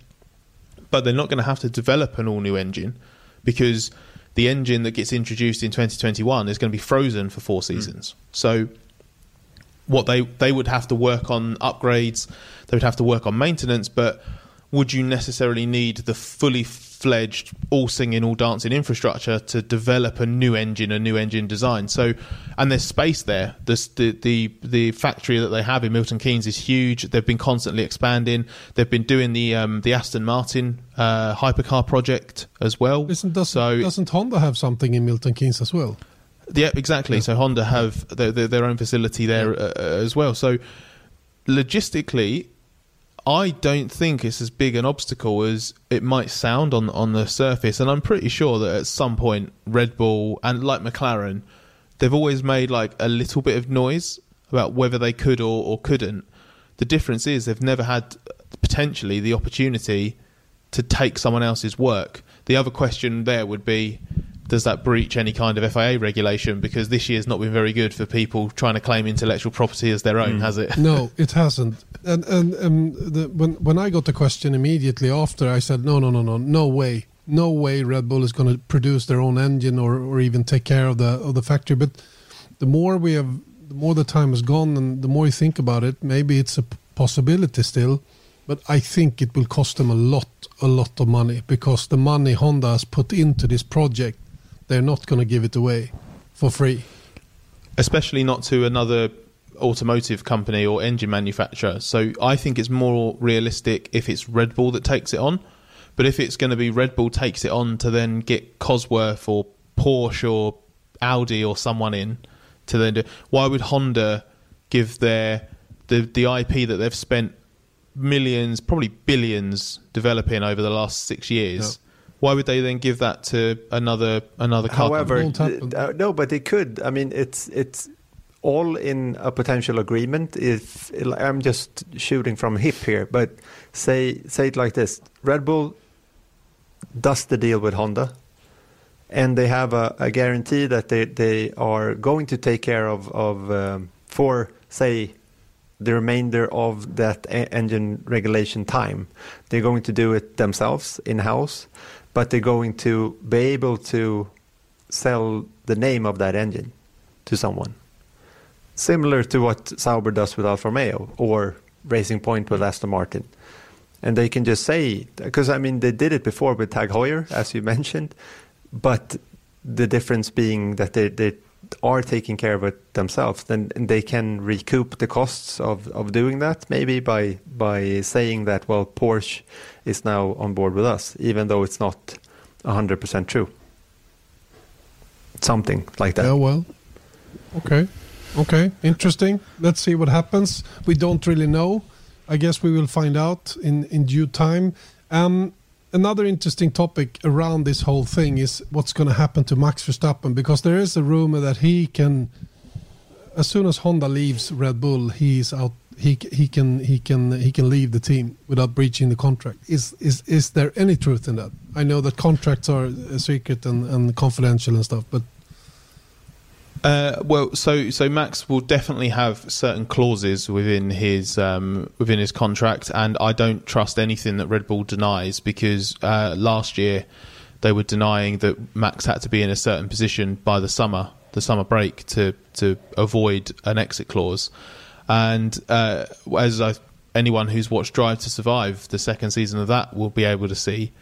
Speaker 3: but they're not going to have to develop an all new engine because the engine that gets introduced in 2021 is going to be frozen for four hmm. seasons. Mm. So what they they would have to work on upgrades, they would have to work on maintenance, but would you necessarily need the fully fledged, all singing, all dancing infrastructure to develop a new engine, a new engine design? So, and there's space there. This, the the the factory that they have in Milton Keynes is huge. They've been constantly expanding. They've been doing the um, the Aston Martin uh, hypercar project as well.
Speaker 1: Isn't doesn't, so, doesn't Honda have something in Milton Keynes as well?
Speaker 3: Yeah, exactly. Yeah. So Honda have their, their, their own facility there yeah. uh, as well. So logistically, I don't think it's as big an obstacle as it might sound on on the surface, and I'm pretty sure that at some point Red Bull and like McLaren, they've always made like a little bit of noise about whether they could or, or couldn't. The difference is they've never had potentially the opportunity to take someone else's work. The other question there would be does that breach any kind of FIA regulation? Because this year's not been very good for people trying to claim intellectual property as their own, mm. has it?
Speaker 1: No, it hasn't. And and um, the, when when I got the question immediately after, I said, no, no, no, no, no way, no way, Red Bull is going to produce their own engine or or even take care of the of the factory. But the more we have, the more the time has gone, and the more you think about it, maybe it's a possibility still. But I think it will cost them a lot, a lot of money because the money Honda has put into this project they're not going to give it away for free.
Speaker 3: Especially not to another automotive company or engine manufacturer. So I think it's more realistic if it's Red Bull that takes it on. But if it's going to be Red Bull takes it on to then get Cosworth or Porsche or Audi or someone in to then do, why would Honda give their the the IP that they've spent millions, probably billions developing over the last six years? why would they then give that to another another car?
Speaker 2: However, uh, no, but they could. I mean, it's it's all in a potential agreement. If I'm just shooting from hip here, but say say it like this: Red Bull does the deal with Honda, and they have a, a guarantee that they they are going to take care of of um, for say the remainder of that engine regulation time. They're going to do it themselves in house but they're going to be able to sell the name of that engine to someone. Similar to what Sauber does with Alfa Romeo or Racing Point with mm. Aston Martin. And they can just say, because I mean, they did it before with Tag Heuer, as you mentioned, but the difference being that they, they are taking care of it themselves, then they can recoup the costs of, of doing that maybe by by saying that well Porsche is now on board with us, even though it's not hundred percent true. Something like that.
Speaker 1: Yeah, well, okay, okay, interesting. Let's see what happens. We don't really know. I guess we will find out in in due time. Um, another interesting topic around this whole thing is what's going to happen to Max Verstappen because there is a rumor that he can, as soon as Honda leaves Red Bull, he's out. He he can he can he can leave the team without breaching the contract. Is is is there any truth in that? I know that contracts are secret and, and confidential and stuff, but
Speaker 3: uh, well, so so Max will definitely have certain clauses within his um, within his contract, and I don't trust anything that Red Bull denies because uh, last year they were denying that Max had to be in a certain position by the summer, the summer break, to to avoid an exit clause. And uh, as I, anyone who's watched Drive to Survive, the second season of that, will be able to see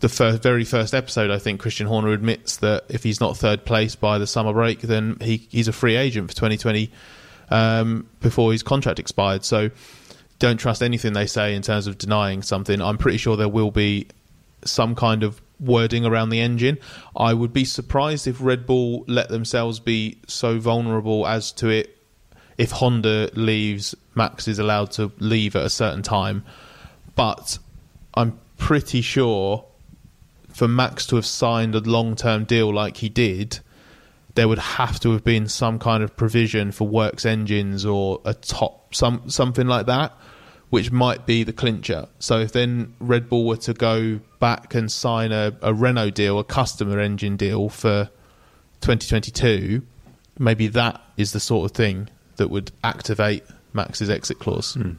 Speaker 3: the first, very first episode, I think Christian Horner admits that if he's not third place by the summer break, then he, he's a free agent for 2020 um, before his contract expired. So don't trust anything they say in terms of denying something. I'm pretty sure there will be some kind of wording around the engine. I would be surprised if Red Bull let themselves be so vulnerable as to it. If Honda leaves, Max is allowed to leave at a certain time. But I'm pretty sure for Max to have signed a long term deal like he did, there would have to have been some kind of provision for works engines or a top some something like that, which might be the clincher. So if then Red Bull were to go back and sign a, a Renault deal, a customer engine deal for 2022, maybe that is the sort of thing that would activate Max's exit clause. Hmm.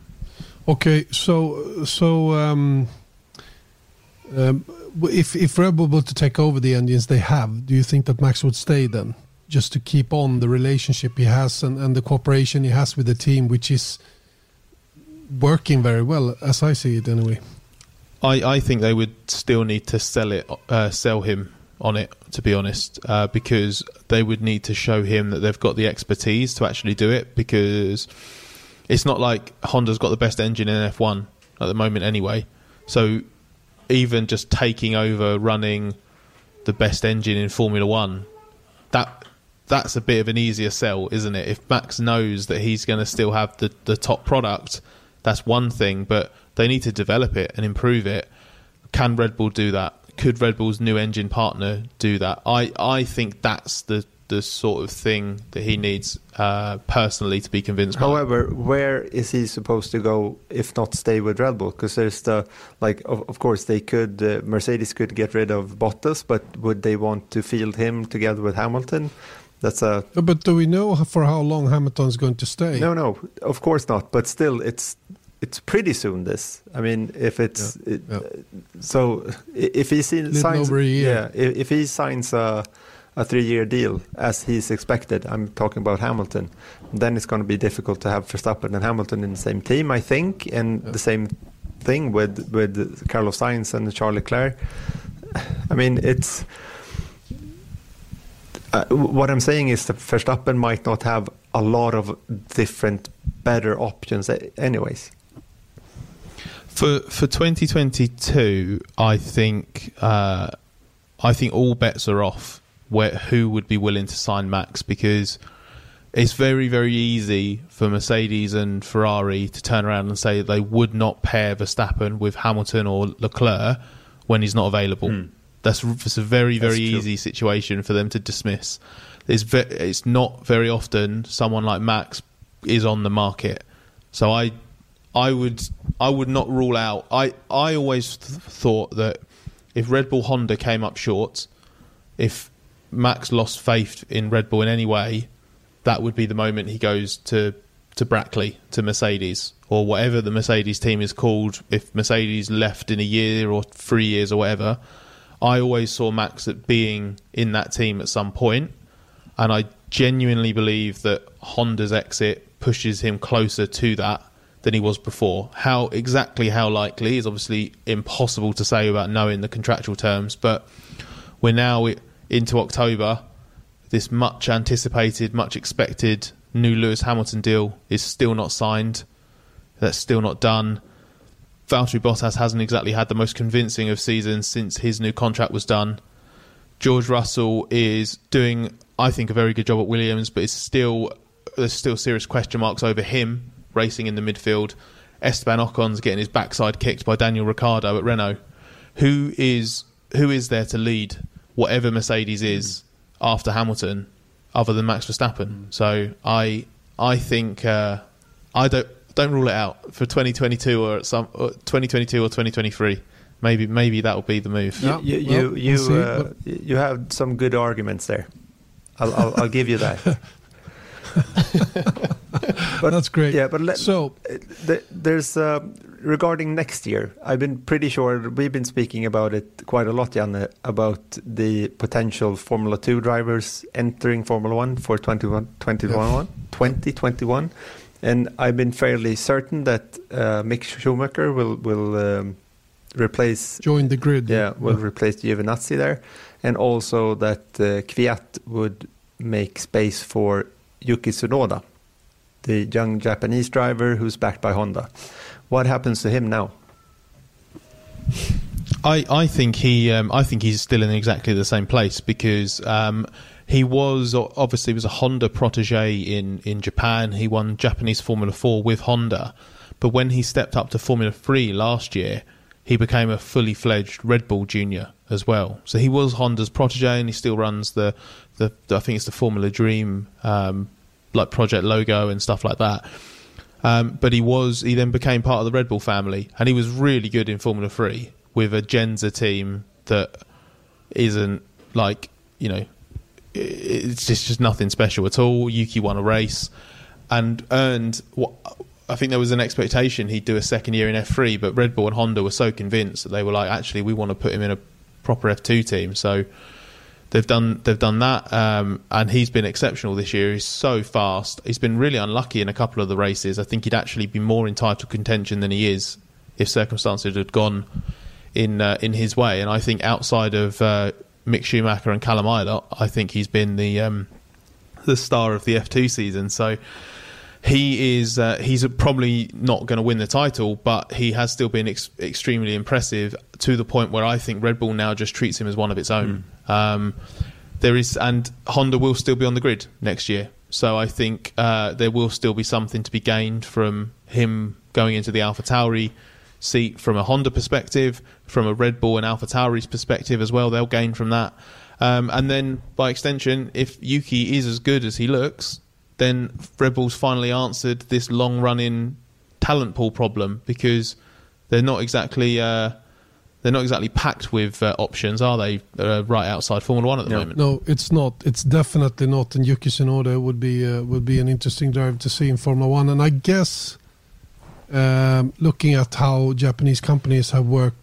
Speaker 1: Okay, so so um, um, if if Red Bull were to take over the engines they have, do you think that Max would stay then, just to keep on the relationship he has and, and the cooperation he has with the team, which is working very well, as I see it anyway?
Speaker 3: I, I think they would still need to sell it, uh, sell him on it, to be honest, uh, because they would need to show him that they've got the expertise to actually do it. Because it's not like Honda's got the best engine in F1 at the moment, anyway. So even just taking over running the best engine in Formula One, that that's a bit of an easier sell, isn't it? If Max knows that he's going to still have the, the top product, that's one thing, but they need to develop it and improve it. Can Red Bull do that? Could Red Bull's new engine partner do that? I, I think that's the the sort of thing that he needs uh, personally to be convinced.
Speaker 2: However, by. where is he supposed to go if not stay with Red Bull? Because there's the like, of, of course, they could uh, Mercedes could get rid of Bottas, but would they want to field him together with Hamilton? That's a.
Speaker 1: But do we know for how long Hamilton's going to stay?
Speaker 2: No, no, of course not. But still, it's it's pretty soon. This, I mean, if it's yeah, it, yeah. so, if he signs, yeah, if, if he signs a a three-year deal as he's expected. I'm talking about Hamilton. Then it's going to be difficult to have Verstappen and Hamilton in the same team, I think, and yeah. the same thing with with Carlos Sainz and Charles Leclerc. I mean, it's. Uh, what I'm saying is that Verstappen might not have a lot of different, better options, anyways.
Speaker 3: For for 2022, I think uh, I think all bets are off where who would be willing to sign Max because it's very very easy for Mercedes and Ferrari to turn around and say they would not pair Verstappen with Hamilton or Leclerc when he's not available. Hmm. That's, that's a very very easy situation for them to dismiss. It's ve- it's not very often someone like Max is on the market. So I I would I would not rule out. I I always th- thought that if Red Bull Honda came up short, if Max lost faith in Red Bull in any way, that would be the moment he goes to to Brackley to Mercedes or whatever the Mercedes team is called. If Mercedes left in a year or three years or whatever, I always saw Max at being in that team at some point, and I genuinely believe that Honda's exit pushes him closer to that than he was before. How exactly how likely is obviously impossible to say about knowing the contractual terms, but we're now into October, this much anticipated, much expected new Lewis Hamilton deal is still not signed. That's still not done. Valtteri Bottas hasn't exactly had the most convincing of seasons since his new contract was done. George Russell is doing, I think, a very good job at Williams, but it's still there's still serious question marks over him racing in the midfield. Esteban Ocon's getting his backside kicked by Daniel Ricciardo at Renault. Who is who is there to lead whatever Mercedes is after Hamilton, other than Max Verstappen. Mm. So I I think uh, I don't don't rule it out for 2022 or some 2022 or 2023. Maybe maybe that will be the move.
Speaker 2: You you well, you, we'll uh, you have some good arguments there. I'll I'll, I'll give you that.
Speaker 1: but, That's great.
Speaker 2: Yeah, but let, so there's uh, regarding next year. I've been pretty sure we've been speaking about it quite a lot, Janne, about the potential Formula Two drivers entering Formula One for 2021, 2021. and I've been fairly certain that uh, Mick Schumacher will will um, replace
Speaker 1: join the grid.
Speaker 2: Yeah, will yeah. replace Giovinazzi there, and also that uh, Kvyat would make space for Yuki Tsunoda, the young Japanese driver who's backed by Honda. What happens to him now?
Speaker 3: I, I think he um, I think he's still in exactly the same place because um, he was obviously was a Honda protege in, in Japan. He won Japanese Formula Four with Honda, but when he stepped up to Formula Three last year, he became a fully fledged Red Bull junior as well. So he was Honda's protege, and he still runs the the, I think it's the Formula Dream um, like project logo and stuff like that. Um, but he was he then became part of the Red Bull family, and he was really good in Formula Three with a Jenzer team that isn't like you know it's just just nothing special at all. Yuki won a race and earned what I think there was an expectation he'd do a second year in F3, but Red Bull and Honda were so convinced that they were like, actually, we want to put him in a proper F2 team. So they've done they've done that, um, and he's been exceptional this year. He's so fast. He's been really unlucky in a couple of the races. I think he'd actually be more entitled to contention than he is if circumstances had gone in uh, in his way. And I think outside of uh, Mick Schumacher and Callum Ilott, I think he's been the um, the star of the F2 season. So he is uh, he's probably not going to win the title, but he has still been ex- extremely impressive to the point where I think Red Bull now just treats him as one of its own. Mm. Um, there is, and Honda will still be on the grid next year, so I think uh, there will still be something to be gained from him going into the AlphaTauri seat from a Honda perspective, from a Red Bull and AlphaTauri's perspective as well. They'll gain from that. Um, and then, by extension, if Yuki is as good as he looks, then Red Bull's finally answered this long running talent pool problem because they're not exactly uh, they're not exactly packed with uh, options, are they? Uh, right outside Formula One at the
Speaker 1: no.
Speaker 3: moment.
Speaker 1: No, it's not. It's definitely not. And Yuki Tsunoda would be uh, would be an interesting driver to see in Formula One. And I guess um, looking at how Japanese companies have worked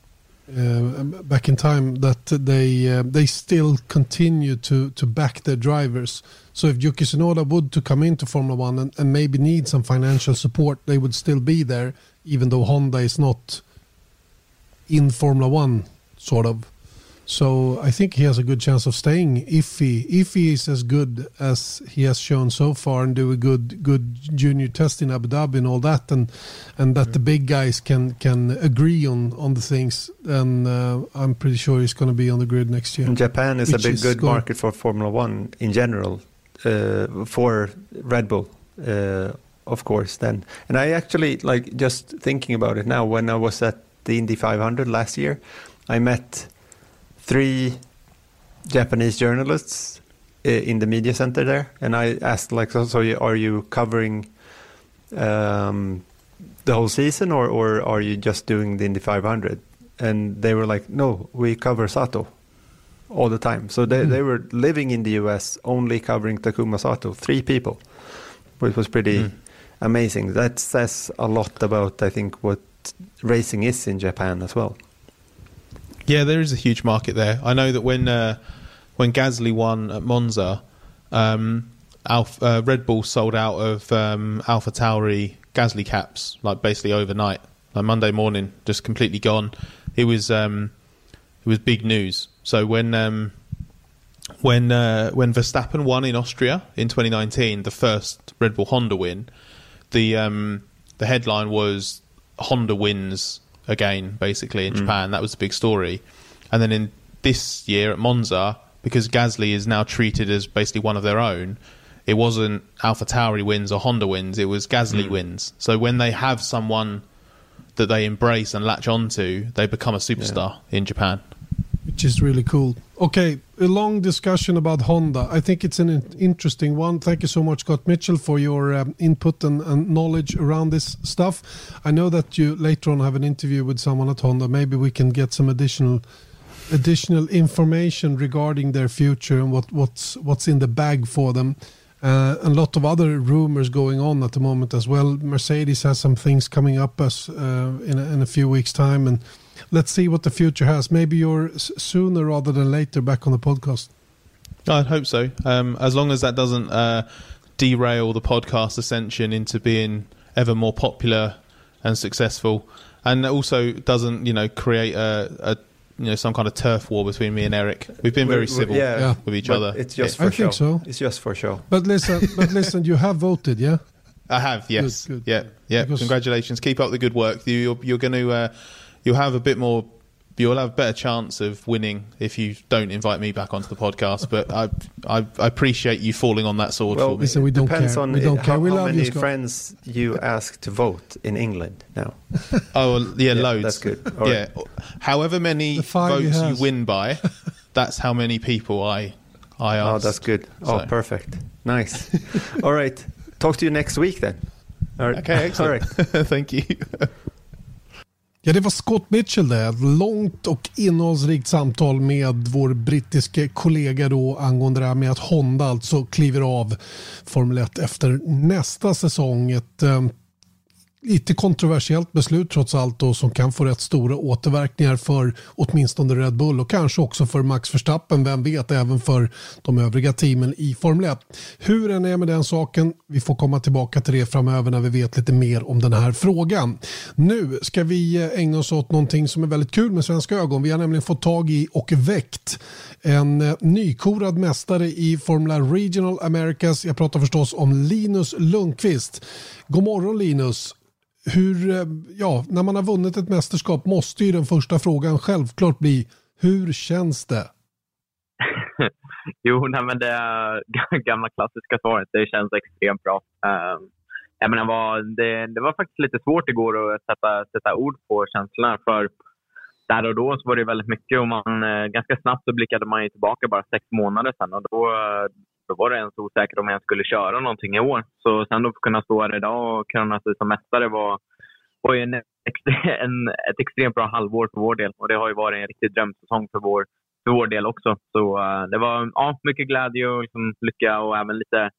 Speaker 1: uh, back in time, that they uh, they still continue to to back their drivers. So if Yuki Tsunoda would to come into Formula One and, and maybe need some financial support, they would still be there, even though Honda is not in Formula One, sort of. So I think he has a good chance of staying if he if he is as good as he has shown so far and do a good good junior test in Abu Dhabi and all that and and that the big guys can can agree on on the things then uh, I'm pretty sure he's going to be on the grid next year.
Speaker 2: And Japan is a big good market for Formula One in general uh, for Red Bull, uh, of course. Then, and I actually like just thinking about it now. When I was at the Indy 500 last year, I met three Japanese journalists uh, in the media center there, and I asked like, so, so are you covering um, the whole season, or or are you just doing the Indy 500? And they were like, no, we cover Sato all the time. So they, mm. they were living in the US only covering Takuma Sato, three people, which was pretty mm. amazing. That says a lot about, I think, what racing is in Japan as well.
Speaker 3: Yeah, there is a huge market there. I know that when uh, when Gasly won at Monza, um, Alpha, uh, Red Bull sold out of um, AlphaTauri Gasly caps, like basically overnight, like Monday morning, just completely gone. It was um, it was big news. So when um, when uh, when Verstappen won in Austria in 2019, the first Red Bull Honda win, the um, the headline was Honda wins again, basically in mm. Japan. That was the big story. And then in this year at Monza, because Gasly is now treated as basically one of their own, it wasn't Alpha Tauri wins or Honda wins, it was Gasly mm. wins. So when they have someone that they embrace and latch onto, they become a superstar yeah. in Japan
Speaker 1: which is really cool. Okay, a long discussion about Honda. I think it's an interesting one. Thank you so much, Scott Mitchell, for your um, input and, and, knowledge around this stuff. I know that you later on have an interview with someone at Honda. Maybe we can get some additional additional information regarding their future and what, what's what's in the bag for them. Uh, a lot of other rumors going on at the moment as well. Mercedes has some things coming up as uh, in, a, in a few weeks' time and let's see what the future has. Maybe you're sooner rather than later back on the podcast.
Speaker 3: I'd hope so. Um, as long as that doesn't uh, derail the podcast ascension into being ever more popular and successful, and also doesn't you know create a, a you know some kind of turf war between me and Erik. We've been very civil yeah, yeah. with each other.
Speaker 2: It's just for I show. think so. It's just for show.
Speaker 1: But listen, but listen, you have voted, yeah.
Speaker 3: I have, yes, good, good. yeah, yeah. Because Congratulations, keep up the good work. You, you're, you're going to uh, you'll have a bit more you'll have a better chance of winning if you don't invite me back onto the podcast. But I, I, I appreciate you falling on that sword well, for me.
Speaker 1: Listen, we don't
Speaker 2: depends
Speaker 1: care.
Speaker 2: on
Speaker 1: we don't
Speaker 2: how,
Speaker 1: care. We
Speaker 2: how many friends you ask to vote in England now.
Speaker 3: Oh well, yeah,
Speaker 2: yeah,
Speaker 3: loads.
Speaker 2: That's good.
Speaker 3: All yeah, right. however many votes you win by, that's how many people I I oh, ask.
Speaker 2: Oh, that's good. Oh, so. perfect. Nice. All right. Talk to you next week then.
Speaker 3: All right. Okay, excellent. All right. Thank you.
Speaker 1: Ja, det var Scott Mitchell ett Långt och innehållsrikt samtal med vår brittiske kollega då angående det här med att Honda alltså kliver av Formel 1 efter nästa säsong. Ett eh, lite kontroversiellt beslut trots allt och som kan få rätt stora återverkningar för åtminstone Red Bull och kanske också för Max Verstappen, vem vet, även för de övriga teamen i Formel 1. Hur än är med den saken, vi får komma tillbaka till det framöver när vi vet lite mer om den här frågan. Nu ska vi eh, ägna oss åt någonting som är väldigt kul med svenska ögon. Vi har nämligen fått tag i och väckt en eh, nykorad mästare i Formula Regional Americas. Jag pratar förstås om Linus Lundqvist. God morgon Linus! Hur, eh, ja, när man har vunnit ett mästerskap måste ju den första frågan självklart bli hur känns det?
Speaker 5: jo, nej, men det gamla klassiska svaret. Det känns extremt bra. Uh, jag menar, var, det, det, var faktiskt lite svårt igår att sätta, sätta ord på känslorna. För där och då så var det väldigt mycket och man, eh, ganska snabbt så blickade man tillbaka bara sex månader sedan. Och då, då var det ens osäkert om jag ens skulle köra någonting i år. Så sen att kunna stå här idag och kröna ut som mästare var, var ju en, en, ett extremt bra halvår för vår del. Och det har ju varit en riktig drömsäsong för vår, för vår del också. Så uh, det var ja, mycket glädje och liksom, lycka och även lite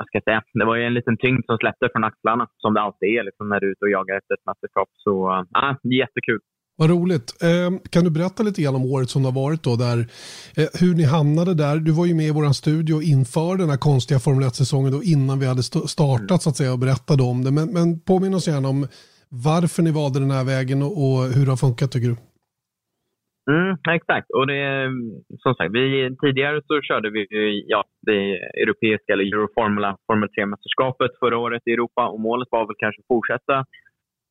Speaker 5: vad ska jag säga? Det var ju en liten tyngd som släppte från axlarna, som det alltid är liksom, när du är ute och jagar efter ett mästerskap. Så äh, jättekul.
Speaker 1: Vad roligt. Eh, kan du berätta lite grann om året som det har varit då, där, eh, hur ni hamnade där? Du var ju med i vår studio inför den här konstiga Formel 1-säsongen då innan vi hade startat så att säga och berättade om det. Men, men påminn oss gärna om varför ni valde den här vägen och, och hur det har funkat tycker du?
Speaker 5: Mm, exakt. Och det, som sagt, vi, tidigare så körde vi ja, det europeiska eller Euroformula Formel 3-mästerskapet förra året i Europa och målet var väl kanske att fortsätta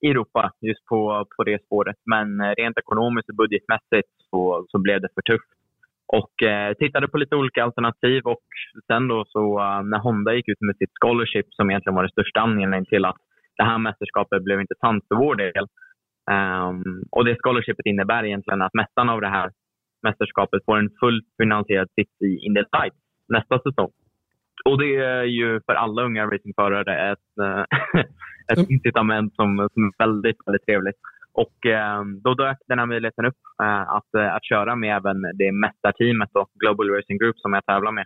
Speaker 5: i Europa just på, på det spåret. Men eh, rent ekonomiskt och budgetmässigt så, så blev det för tufft. Och eh, tittade på lite olika alternativ och sen då så uh, när Honda gick ut med sitt scholarship som egentligen var den största anledningen till att det här mästerskapet blev intressant för vår del. Um, och det scholarshipet innebär egentligen att mästaren av det här mästerskapet får en fullt finansierad sits i Indy nästa säsong. Och det är ju för alla unga racingförare ett, eh, ett mm. incitament som, som är väldigt, väldigt trevligt. Och eh, då dök den här möjligheten upp eh, att, eh, att köra med även det mästarteamet, då, Global Racing Group, som jag tävlar med.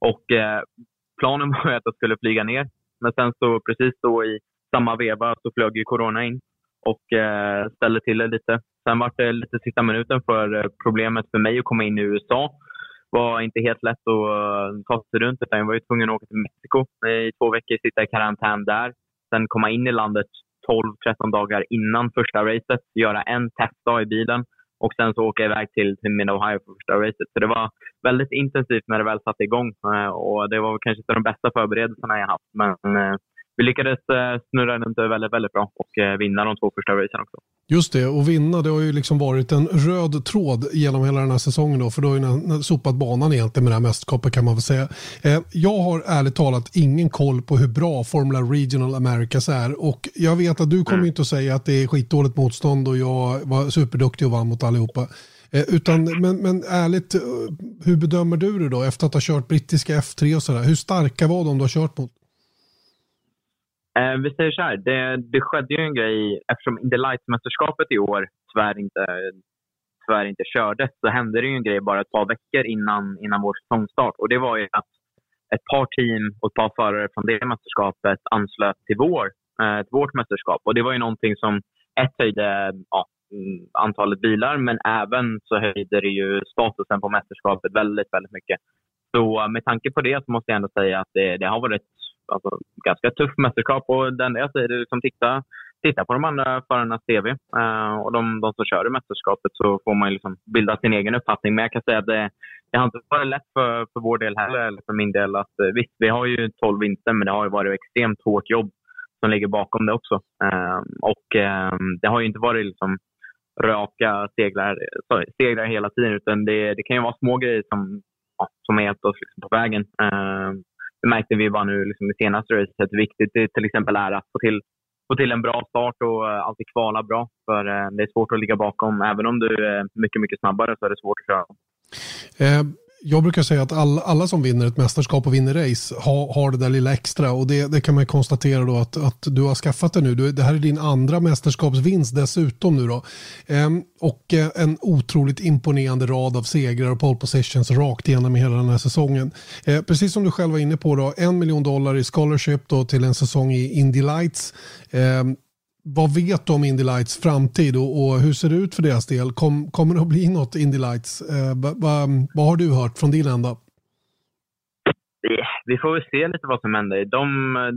Speaker 5: Och eh, planen var att jag skulle flyga ner. Men sen så precis då i samma veva så flög ju corona in och eh, ställde till det lite. Sen var det lite sista minuten för problemet för mig att komma in i USA var inte helt lätt att ta sig runt. Utan jag var ju tvungen att åka till Mexiko i två veckor, sitta i karantän där. Sen komma in i landet 12-13 dagar innan första racet, göra en testdag i bilen och sen så åka iväg till, till Mid-Ohio för första racet. Så det var väldigt intensivt när det väl satte igång eh, och det var kanske inte de bästa förberedelserna jag haft. Men eh, vi lyckades eh, snurra runt det väldigt, väldigt bra och vinna de två första racen också.
Speaker 1: Just det, och vinna det har ju liksom varit en röd tråd genom hela den här säsongen då, för då har ju sopat banan egentligen med det här mästerskapet kan man väl säga. Eh, jag har ärligt talat ingen koll på hur bra Formula Regional Americas är och jag vet att du kommer mm. inte att säga att det är skitdåligt motstånd och jag var superduktig och vann mot allihopa. Utan, men, men ärligt, hur bedömer du det då efter att ha kört brittiska F3 och sådär? Hur starka var de du har kört mot?
Speaker 5: Eh, vi säger så här, det, det skedde ju en grej eftersom Indy Lights-mästerskapet i år tyvärr inte, tyvärr inte kördes så hände det ju en grej bara ett par veckor innan, innan vår säsongstart. Och det var ju att ett par team och ett par förare från det mästerskapet anslöt till, vår, eh, till vårt mästerskap. Och det var ju någonting som ett höjde ja, antalet bilar men även så höjde det ju statusen på mästerskapet väldigt, väldigt mycket. Så eh, med tanke på det så måste jag ändå säga att det, det har varit alltså, ganska tufft mästerskap. Och det enda jag säger är liksom titta, titta på de andra förarnas CV uh, eh, och de, de som kör i mästerskapet så får man liksom bilda sin egen uppfattning. Men jag kan säga att det, det har inte varit lätt för, för vår del heller, eller för min del. Att, eh, visst, vi har ju 12 vinster, men det har ju varit extremt hårt jobb som ligger bakom det också. Uh, och det har ju inte varit liksom raka seglar, sorry, seglar hela tiden, utan det, det kan ju vara små grejer som, ja, som har hjälpt oss liksom på vägen det märkte vi bara nu liksom, i senaste racet hur viktigt det till exempel är att få till, få till en bra start och uh, alltid kvala bra. För uh, det är svårt att ligga bakom. Även om du är mycket, mycket snabbare så är det svårt att köra.
Speaker 1: Eh, jag brukar säga att alla, alla som vinner ett mästerskap och vinner race har, har det där lilla extra och det, det kan man konstatera då att, att du har skaffat det nu. Du, det här är din andra mästerskapsvinst dessutom nu då. Ehm, och eh, en otroligt imponerande rad av segrar och pole positions rakt igenom hela den här säsongen. Ehm, precis som du själv var inne på då, en miljon dollar i scholarship då till en säsong i Indy Lights. Ehm, vad vet du om Indy Lights framtid och, och, hur ser det ut för deras del? Kom, kommer det att bli något Indy Lights? Eh, vad har du hört från din ända?
Speaker 5: Vi får väl se lite vad som händer. De,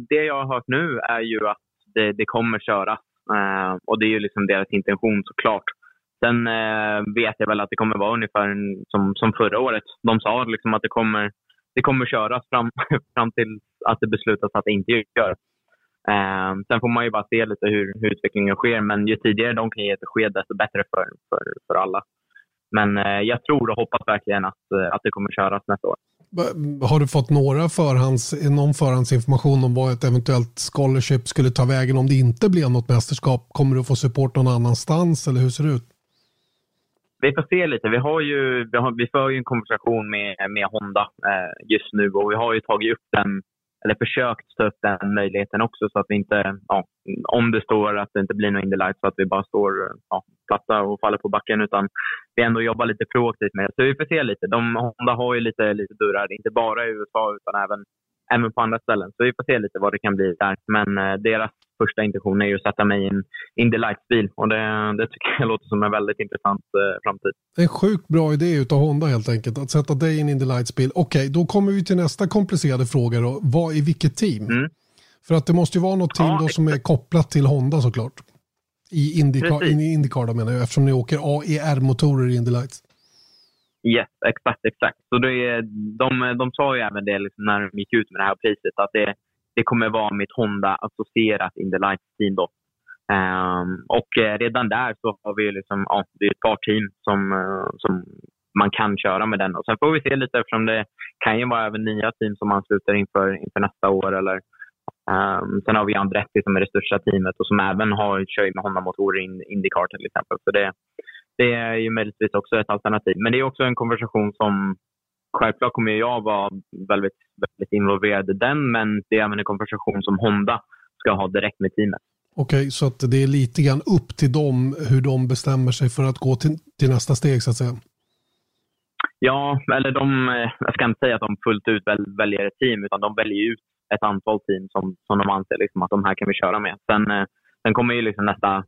Speaker 5: det jag har hört nu är ju att det, det kommer köras. Eh, och det är ju liksom deras intention såklart. Sen eh, vet jag väl att det kommer vara ungefär som, som förra året. De sa liksom att det kommer, det kommer köras fram, fram till att det beslutas att det inte görs. Eh, sen får man ju bara se lite hur, hur utvecklingen sker. Men ju tidigare de kan ge ett besked, desto bättre för, för, för alla. Men eh, jag tror och hoppas verkligen att, eh, att det kommer köras nästa år.
Speaker 1: Har du fått några förhands, någon förhandsinformation om vad ett eventuellt scholarship skulle ta vägen om det inte blev något mästerskap? Kommer du få support någon annanstans eller hur ser det ut?
Speaker 5: Vi får se lite. Vi, har ju, vi, har, vi för ju en konversation med, med Honda eh, just nu och vi har ju tagit upp den eller försökt ta upp den möjligheten också så att vi inte, ja, om det står att det inte blir någon Indy Light så att vi bara står ja, platta och faller på backen utan vi ändå jobbar lite proaktivt med det. Så vi får se lite. De, Honda har ju lite, lite dörrar, inte bara i USA utan även, även på andra ställen. Så vi får se lite vad det kan bli där. Men eh, deras första intention är ju att sätta mig i en Indy Lights-bil och det, det tycker jag låter som en väldigt intressant eh, framtid.
Speaker 1: En sjukt bra idé utav Honda helt enkelt, att sätta dig i en Indy Lights-bil. Okej, okay, då kommer vi till nästa komplicerade fråga då. Vad, I vilket team? Mm. För att det måste ju vara något team ja, då som är kopplat till Honda såklart. I Indycar, i Indycar då menar jag, eftersom ni åker AER-motorer i Indy Lights.
Speaker 5: Yes, exakt, exakt. Så det är, de, de sa ju även det liksom när de gick ut med det här priset, att det, det kommer vara mitt Honda associerat Indy Light-team. Då. Um, och eh, redan där så har vi liksom, ja, det är ett par team som, uh, som man kan köra med den. Och sen får vi se lite eftersom det kan ju vara även nya team som ansluter inför, inför nästa år. Eller, um, sen har vi Andretti som är det största teamet och som även har kört med Honda-motorer i Indycar till exempel. Så det, det är ju möjligtvis också ett alternativ. Men det är också en konversation som självklart kommer jag vara väldigt, väldigt involverad i den, men det är även en konversation som Honda ska ha direkt med teamet.
Speaker 1: Okej, okay, så att det är lite grann upp till dem hur de bestämmer sig för att gå till, till nästa steg så att säga?
Speaker 5: Ja, eller de, jag ska inte säga att de fullt ut väljer ett team, utan de väljer ut ett antal team som, som de anser liksom att de här kan vi köra med. Sen, eh, sen kommer ju liksom nästa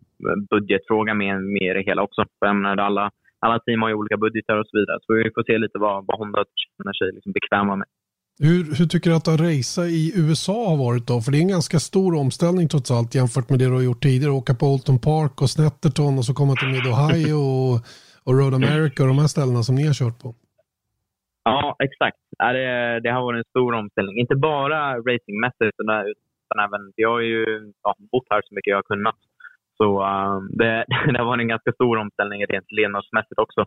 Speaker 5: budgetfråga med, med det hela också. För jag menar, alla, alla team har ju olika budgetar och så vidare. Så vi får se lite vad, vad Honda känner sig liksom bekväma med.
Speaker 1: Hur, hur tycker du att att racea i USA har varit då? För det är en ganska stor omställning trots allt jämfört med det du har gjort tidigare. Åka på Alton Park och Snetterton och så komma till Mid Ohio och, och Road America och de här ställena som ni har kört på.
Speaker 5: Ja, exakt. Det, det har varit en stor omställning. Inte bara racingmässigt utan även, jag har ju ja, bott här så mycket jag har kunnat. Så uh, det, det har varit en ganska stor omställning rent levnadsmässigt också.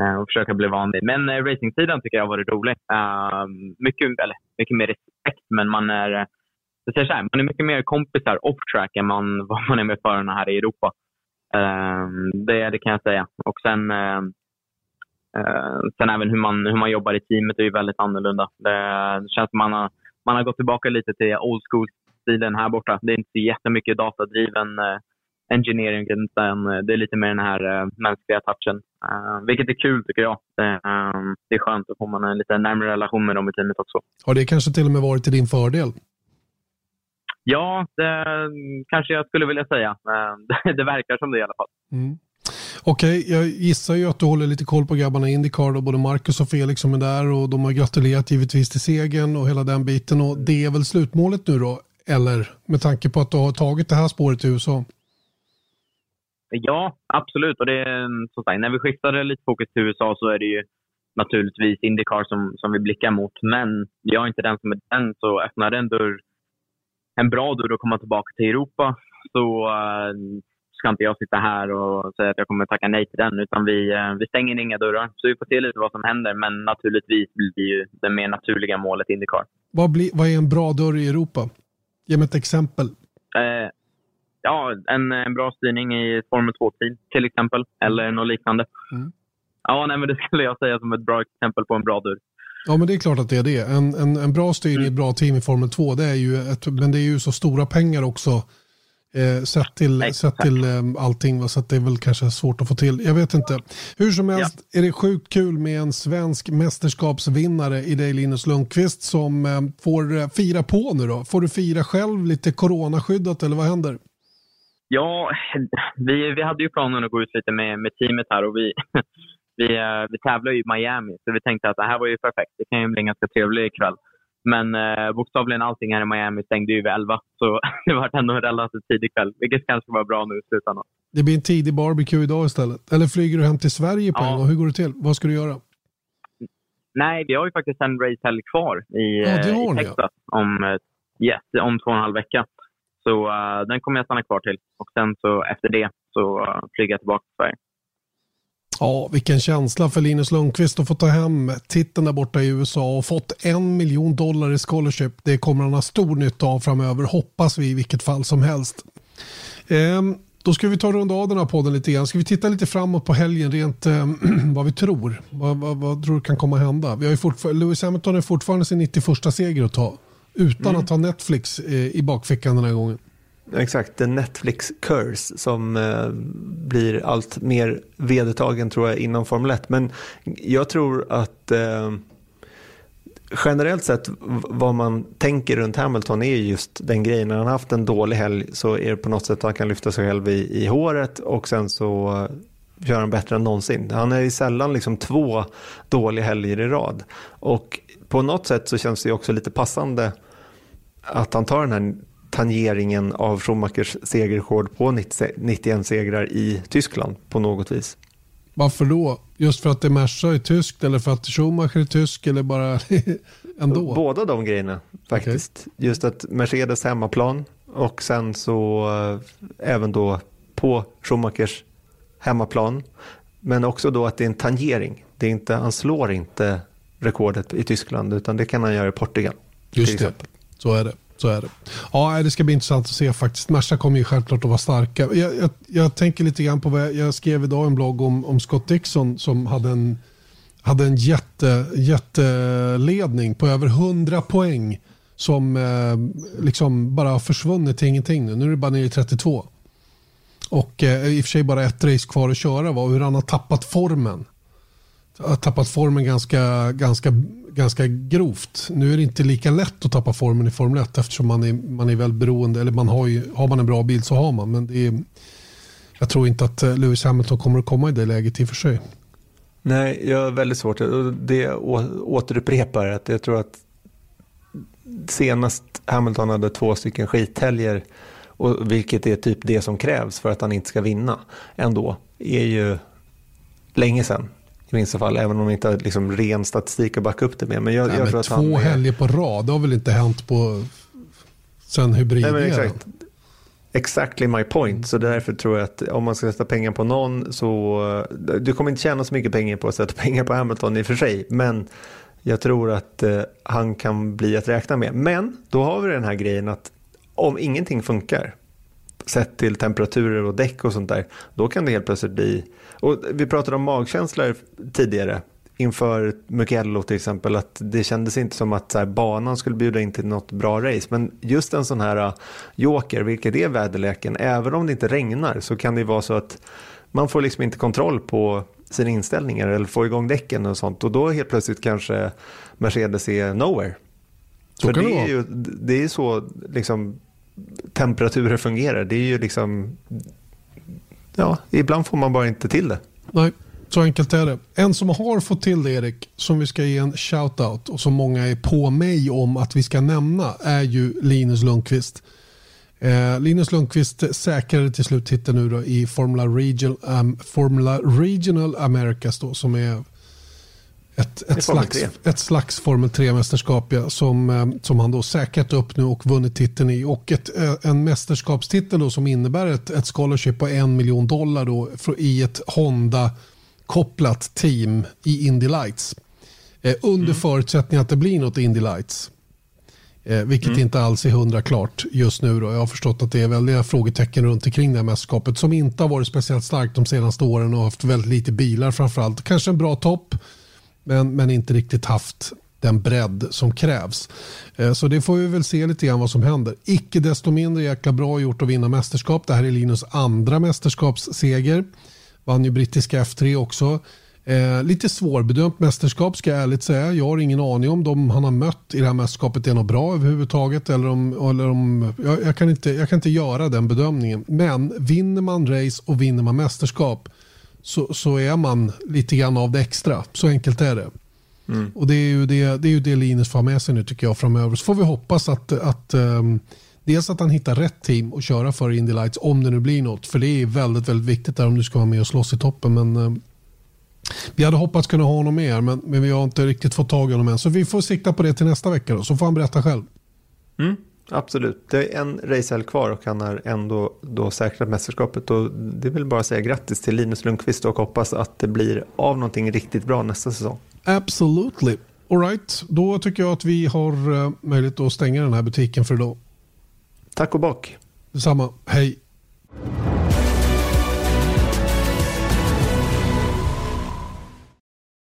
Speaker 5: Uh, och försöka bli van vid. Men uh, racingsidan tycker jag har varit rolig. Uh, mycket, eller, mycket mer respekt, men man är, eh, jag säger så här, man är mycket mer kompisar off-track än man, vad man är med förarna här i Europa. Ehm, det, det kan jag säga. Och sen, sen även hur man, hur man jobbar i teamet är ju väldigt annorlunda. Det, det känns som man har, man har gått tillbaka lite till old school-stilen här borta. Det är inte jättemycket datadriven engineering, utan eh, det är lite mer den här uh, mänskliga touchen. Uh, vilket är kul tycker jag. Det, det är skönt, får man en lite närmare relation med dem i teamet också.
Speaker 1: Har det kanske till och med varit till din fördel?
Speaker 5: Ja, det kanske jag skulle vilja säga. Det verkar som det i alla fall.
Speaker 1: Mm. Okej, okay, jag gissar ju att du håller lite koll på grabbarna i Indycar, både Marcus och Felix som är där och de har gratulerat givetvis till segern och hela den biten och det är väl slutmålet nu då? Eller med tanke på att du har tagit det här spåret i USA?
Speaker 5: Ja, absolut. Och det är, som sagt, när vi skiftade lite fokus till USA så är det ju naturligtvis Indycar som, som vi blickar mot. Men jag är inte den som är den, så öppnar det en dörr, en bra dörr att komma tillbaka till Europa så uh, ska inte jag sitta här och säga att jag kommer tacka nej till den. Utan vi, uh, vi stänger inga dörrar. Så vi får se lite vad som händer. Men naturligtvis blir ju det mer naturliga målet Indycar.
Speaker 1: Vad, blir, vad är en bra dörr i Europa? Ge mig ett exempel.
Speaker 5: Uh, ja, en, en bra styrning i Formel 2-team till exempel, eller något liknande. Mm. Ja, nej, men det skulle jag säga som ett bra exempel på en bra dörr.
Speaker 1: Ja, men det är klart att det är det. En, en, en bra styrning i mm. ett bra team i Formel 2, det är ju ett, men det är ju så stora pengar också. Eh, sett till, sett till eh, allting, va? så det är väl kanske svårt att få till. Jag vet inte. Hur som helst ja. är det sjukt kul med en svensk mästerskapsvinnare i dig Linus Lundqvist som eh, får eh, fira på nu då. Får du fira själv lite coronaskyddat eller vad händer?
Speaker 5: Ja, vi, vi hade ju planen att gå ut lite med, med teamet här och vi, vi, eh, vi tävlar ju i Miami. Så vi tänkte att det här var ju perfekt. Det kan ju bli en ganska trevlig kväll. Men eh, bokstavligen allting här i Miami stängde ju vid 11. Så det var ändå en relativt tidig kväll, vilket kanske var bra nu i slutändan.
Speaker 1: Det blir en tidig barbecue idag istället. Eller flyger du hem till Sverige på ja. en gång? Hur går det till? Vad ska du göra?
Speaker 5: Nej, vi har ju faktiskt en racehelg kvar i, ja, i Texas ja. om, eh, yes, om två och en halv vecka. Så uh, den kommer jag stanna kvar till. Och sen så efter det så uh, flyger jag tillbaka till Sverige.
Speaker 1: Ja, vilken känsla för Linus Lundqvist att få ta hem titeln där borta i USA och fått en miljon dollar i scholarship. Det kommer han ha stor nytta av framöver, hoppas vi i vilket fall som helst. Ehm, då ska vi ta runda av den här podden lite grann. Ska vi titta lite framåt på helgen rent äh, vad vi tror? Vad, vad, vad tror du kan komma att hända? Vi har ju Lewis Hamilton är fortfarande sin 91 seger att ta utan mm. att ha Netflix eh, i bakfickan den här gången.
Speaker 2: Exakt, the Netflix curse som eh, blir allt mer vedertagen tror jag inom Formel 1. Men jag tror att eh, generellt sett vad man tänker runt Hamilton är just den grejen. När han haft en dålig helg så är det på något sätt att han kan lyfta sig själv i, i håret och sen så gör han bättre än någonsin. Han är ju sällan liksom två dåliga helger i rad. Och på något sätt så känns det också lite passande att han tar den här tangeringen av Schumachers segerrekord på 91 segrar i Tyskland på något vis.
Speaker 1: Varför då? Just för att det Merca är tyskt eller för att Schumacher är tysk eller bara ändå?
Speaker 2: Båda de grejerna faktiskt. Okay. Just att Mercedes hemmaplan och sen så äh, även då på Schumachers hemmaplan. Men också då att det är en tangering. Det är inte, han slår inte rekordet i Tyskland utan det kan han göra i Portugal.
Speaker 1: Just det, så är det. Så är det. Ja, det ska bli intressant att se faktiskt. Merca kommer ju självklart att vara starka. Jag, jag, jag, tänker lite grann på vad jag, jag skrev idag en blogg om, om Scott Dixon som hade en, hade en jätte, jätteledning på över 100 poäng som eh, liksom bara har försvunnit till ingenting nu. Nu är det bara nere i 32. Och eh, i och för sig bara ett race kvar att köra var hur han har tappat formen. Har tappat formen ganska, ganska ganska grovt. Nu är det inte lika lätt att tappa formen i Formel 1 eftersom man är, man är väl beroende, eller man har, ju, har man en bra bil så har man. Men det är, jag tror inte att eh, Lewis Hamilton kommer att komma i det läget i och för sig.
Speaker 2: Nej, jag har väldigt svårt. Det återupprepar att jag tror att senast Hamilton hade två stycken skithelger, och vilket är typ det som krävs för att han inte ska vinna ändå, är ju länge sedan i minsta fall, även om de inte har liksom ren statistik att backa upp det med. Men jag, Nej, jag
Speaker 1: men
Speaker 2: tror
Speaker 1: att två han, helger på rad, det har väl inte hänt på sen hybrideran?
Speaker 2: Exactly my point. Så därför tror jag att om man ska sätta pengar på någon så, du kommer inte tjäna så mycket pengar på att sätta pengar på Hamilton i och för sig. Men jag tror att eh, han kan bli att räkna med. Men då har vi den här grejen att om ingenting funkar, sett till temperaturer och däck och sånt där, då kan det helt plötsligt bli och vi pratade om magkänslor tidigare inför Mugello till exempel att det kändes inte som att här, banan skulle bjuda in till något bra race. Men just en sån här uh, joker, vilket är väderleken, även om det inte regnar så kan det vara så att man får liksom inte kontroll på sina inställningar eller få igång däcken och sånt. Och då helt plötsligt kanske Mercedes är nowhere. Så För det är ju det är så liksom, temperaturer fungerar. Det är ju liksom ja, ibland får man bara inte till det.
Speaker 1: Nej, så enkelt är det. En som har fått till det Erik, som vi ska ge en shout-out och som många är på mig om att vi ska nämna är ju Linus Lundqvist. Eh, Linus Lundqvist säkrade till slut titeln nu då i Formula Regional, um, Formula Regional Americas då, som är ett, ett, slags, ett slags Formel 3-mästerskap ja, som, eh, som han då säkrat upp nu och vunnit titeln i. Och ett, eh, en mästerskapstitel då som innebär ett, ett scholarship på en miljon dollar då i ett Honda-kopplat team i Indy Lights. Eh, under mm. förutsättning att det blir något Indy Lights. Eh, vilket mm. inte alls är hundra klart just nu. Då. Jag har förstått att det är väldiga frågetecken runt omkring det här mästerskapet som inte har varit speciellt starkt de senaste åren och haft väldigt lite bilar framförallt. Kanske en bra topp men, men inte riktigt haft den bredd som krävs. Eh, så det får vi väl se lite grann vad som händer. Icke desto mindre jäkla bra gjort att vinna mästerskap. Det här är Linus andra mästerskapsseger. Vann ju brittiska F3 också. Eh, lite svårbedömt mästerskap ska jag ärligt säga. Jag har ingen aning om de han har mött i det här mästerskapet är något bra överhuvudtaget. Eller om, eller om, jag, jag, kan inte, jag kan inte göra den bedömningen. Men vinner man race och vinner man mästerskap så, så är man lite grann av det extra. Så enkelt är det. Mm. Och det är, ju det, det är ju det Linus får med sig nu tycker jag framöver. Så får vi hoppas att, att um, dels att han hittar rätt team att köra för Indy Lights om det nu blir något. För det är väldigt, väldigt viktigt där om du ska vara med och slåss i toppen. Men um, vi hade hoppats kunna ha honom med men, men vi har inte riktigt fått tag i honom än. Så vi får sikta på det till nästa vecka då, så får han berätta själv.
Speaker 2: Mm, absolut, det är en racehelg kvar och han har ändå då säkrat mästerskapet. Och det vill bara säga grattis till Linus Lundqvist och hoppas att det blir av någonting riktigt bra nästa säsong.
Speaker 1: Absolutely. Alright, då tycker jag att vi har uh, möjlighet att stänga den här butiken för idag.
Speaker 2: Tack och bock.
Speaker 1: Detsamma, hej.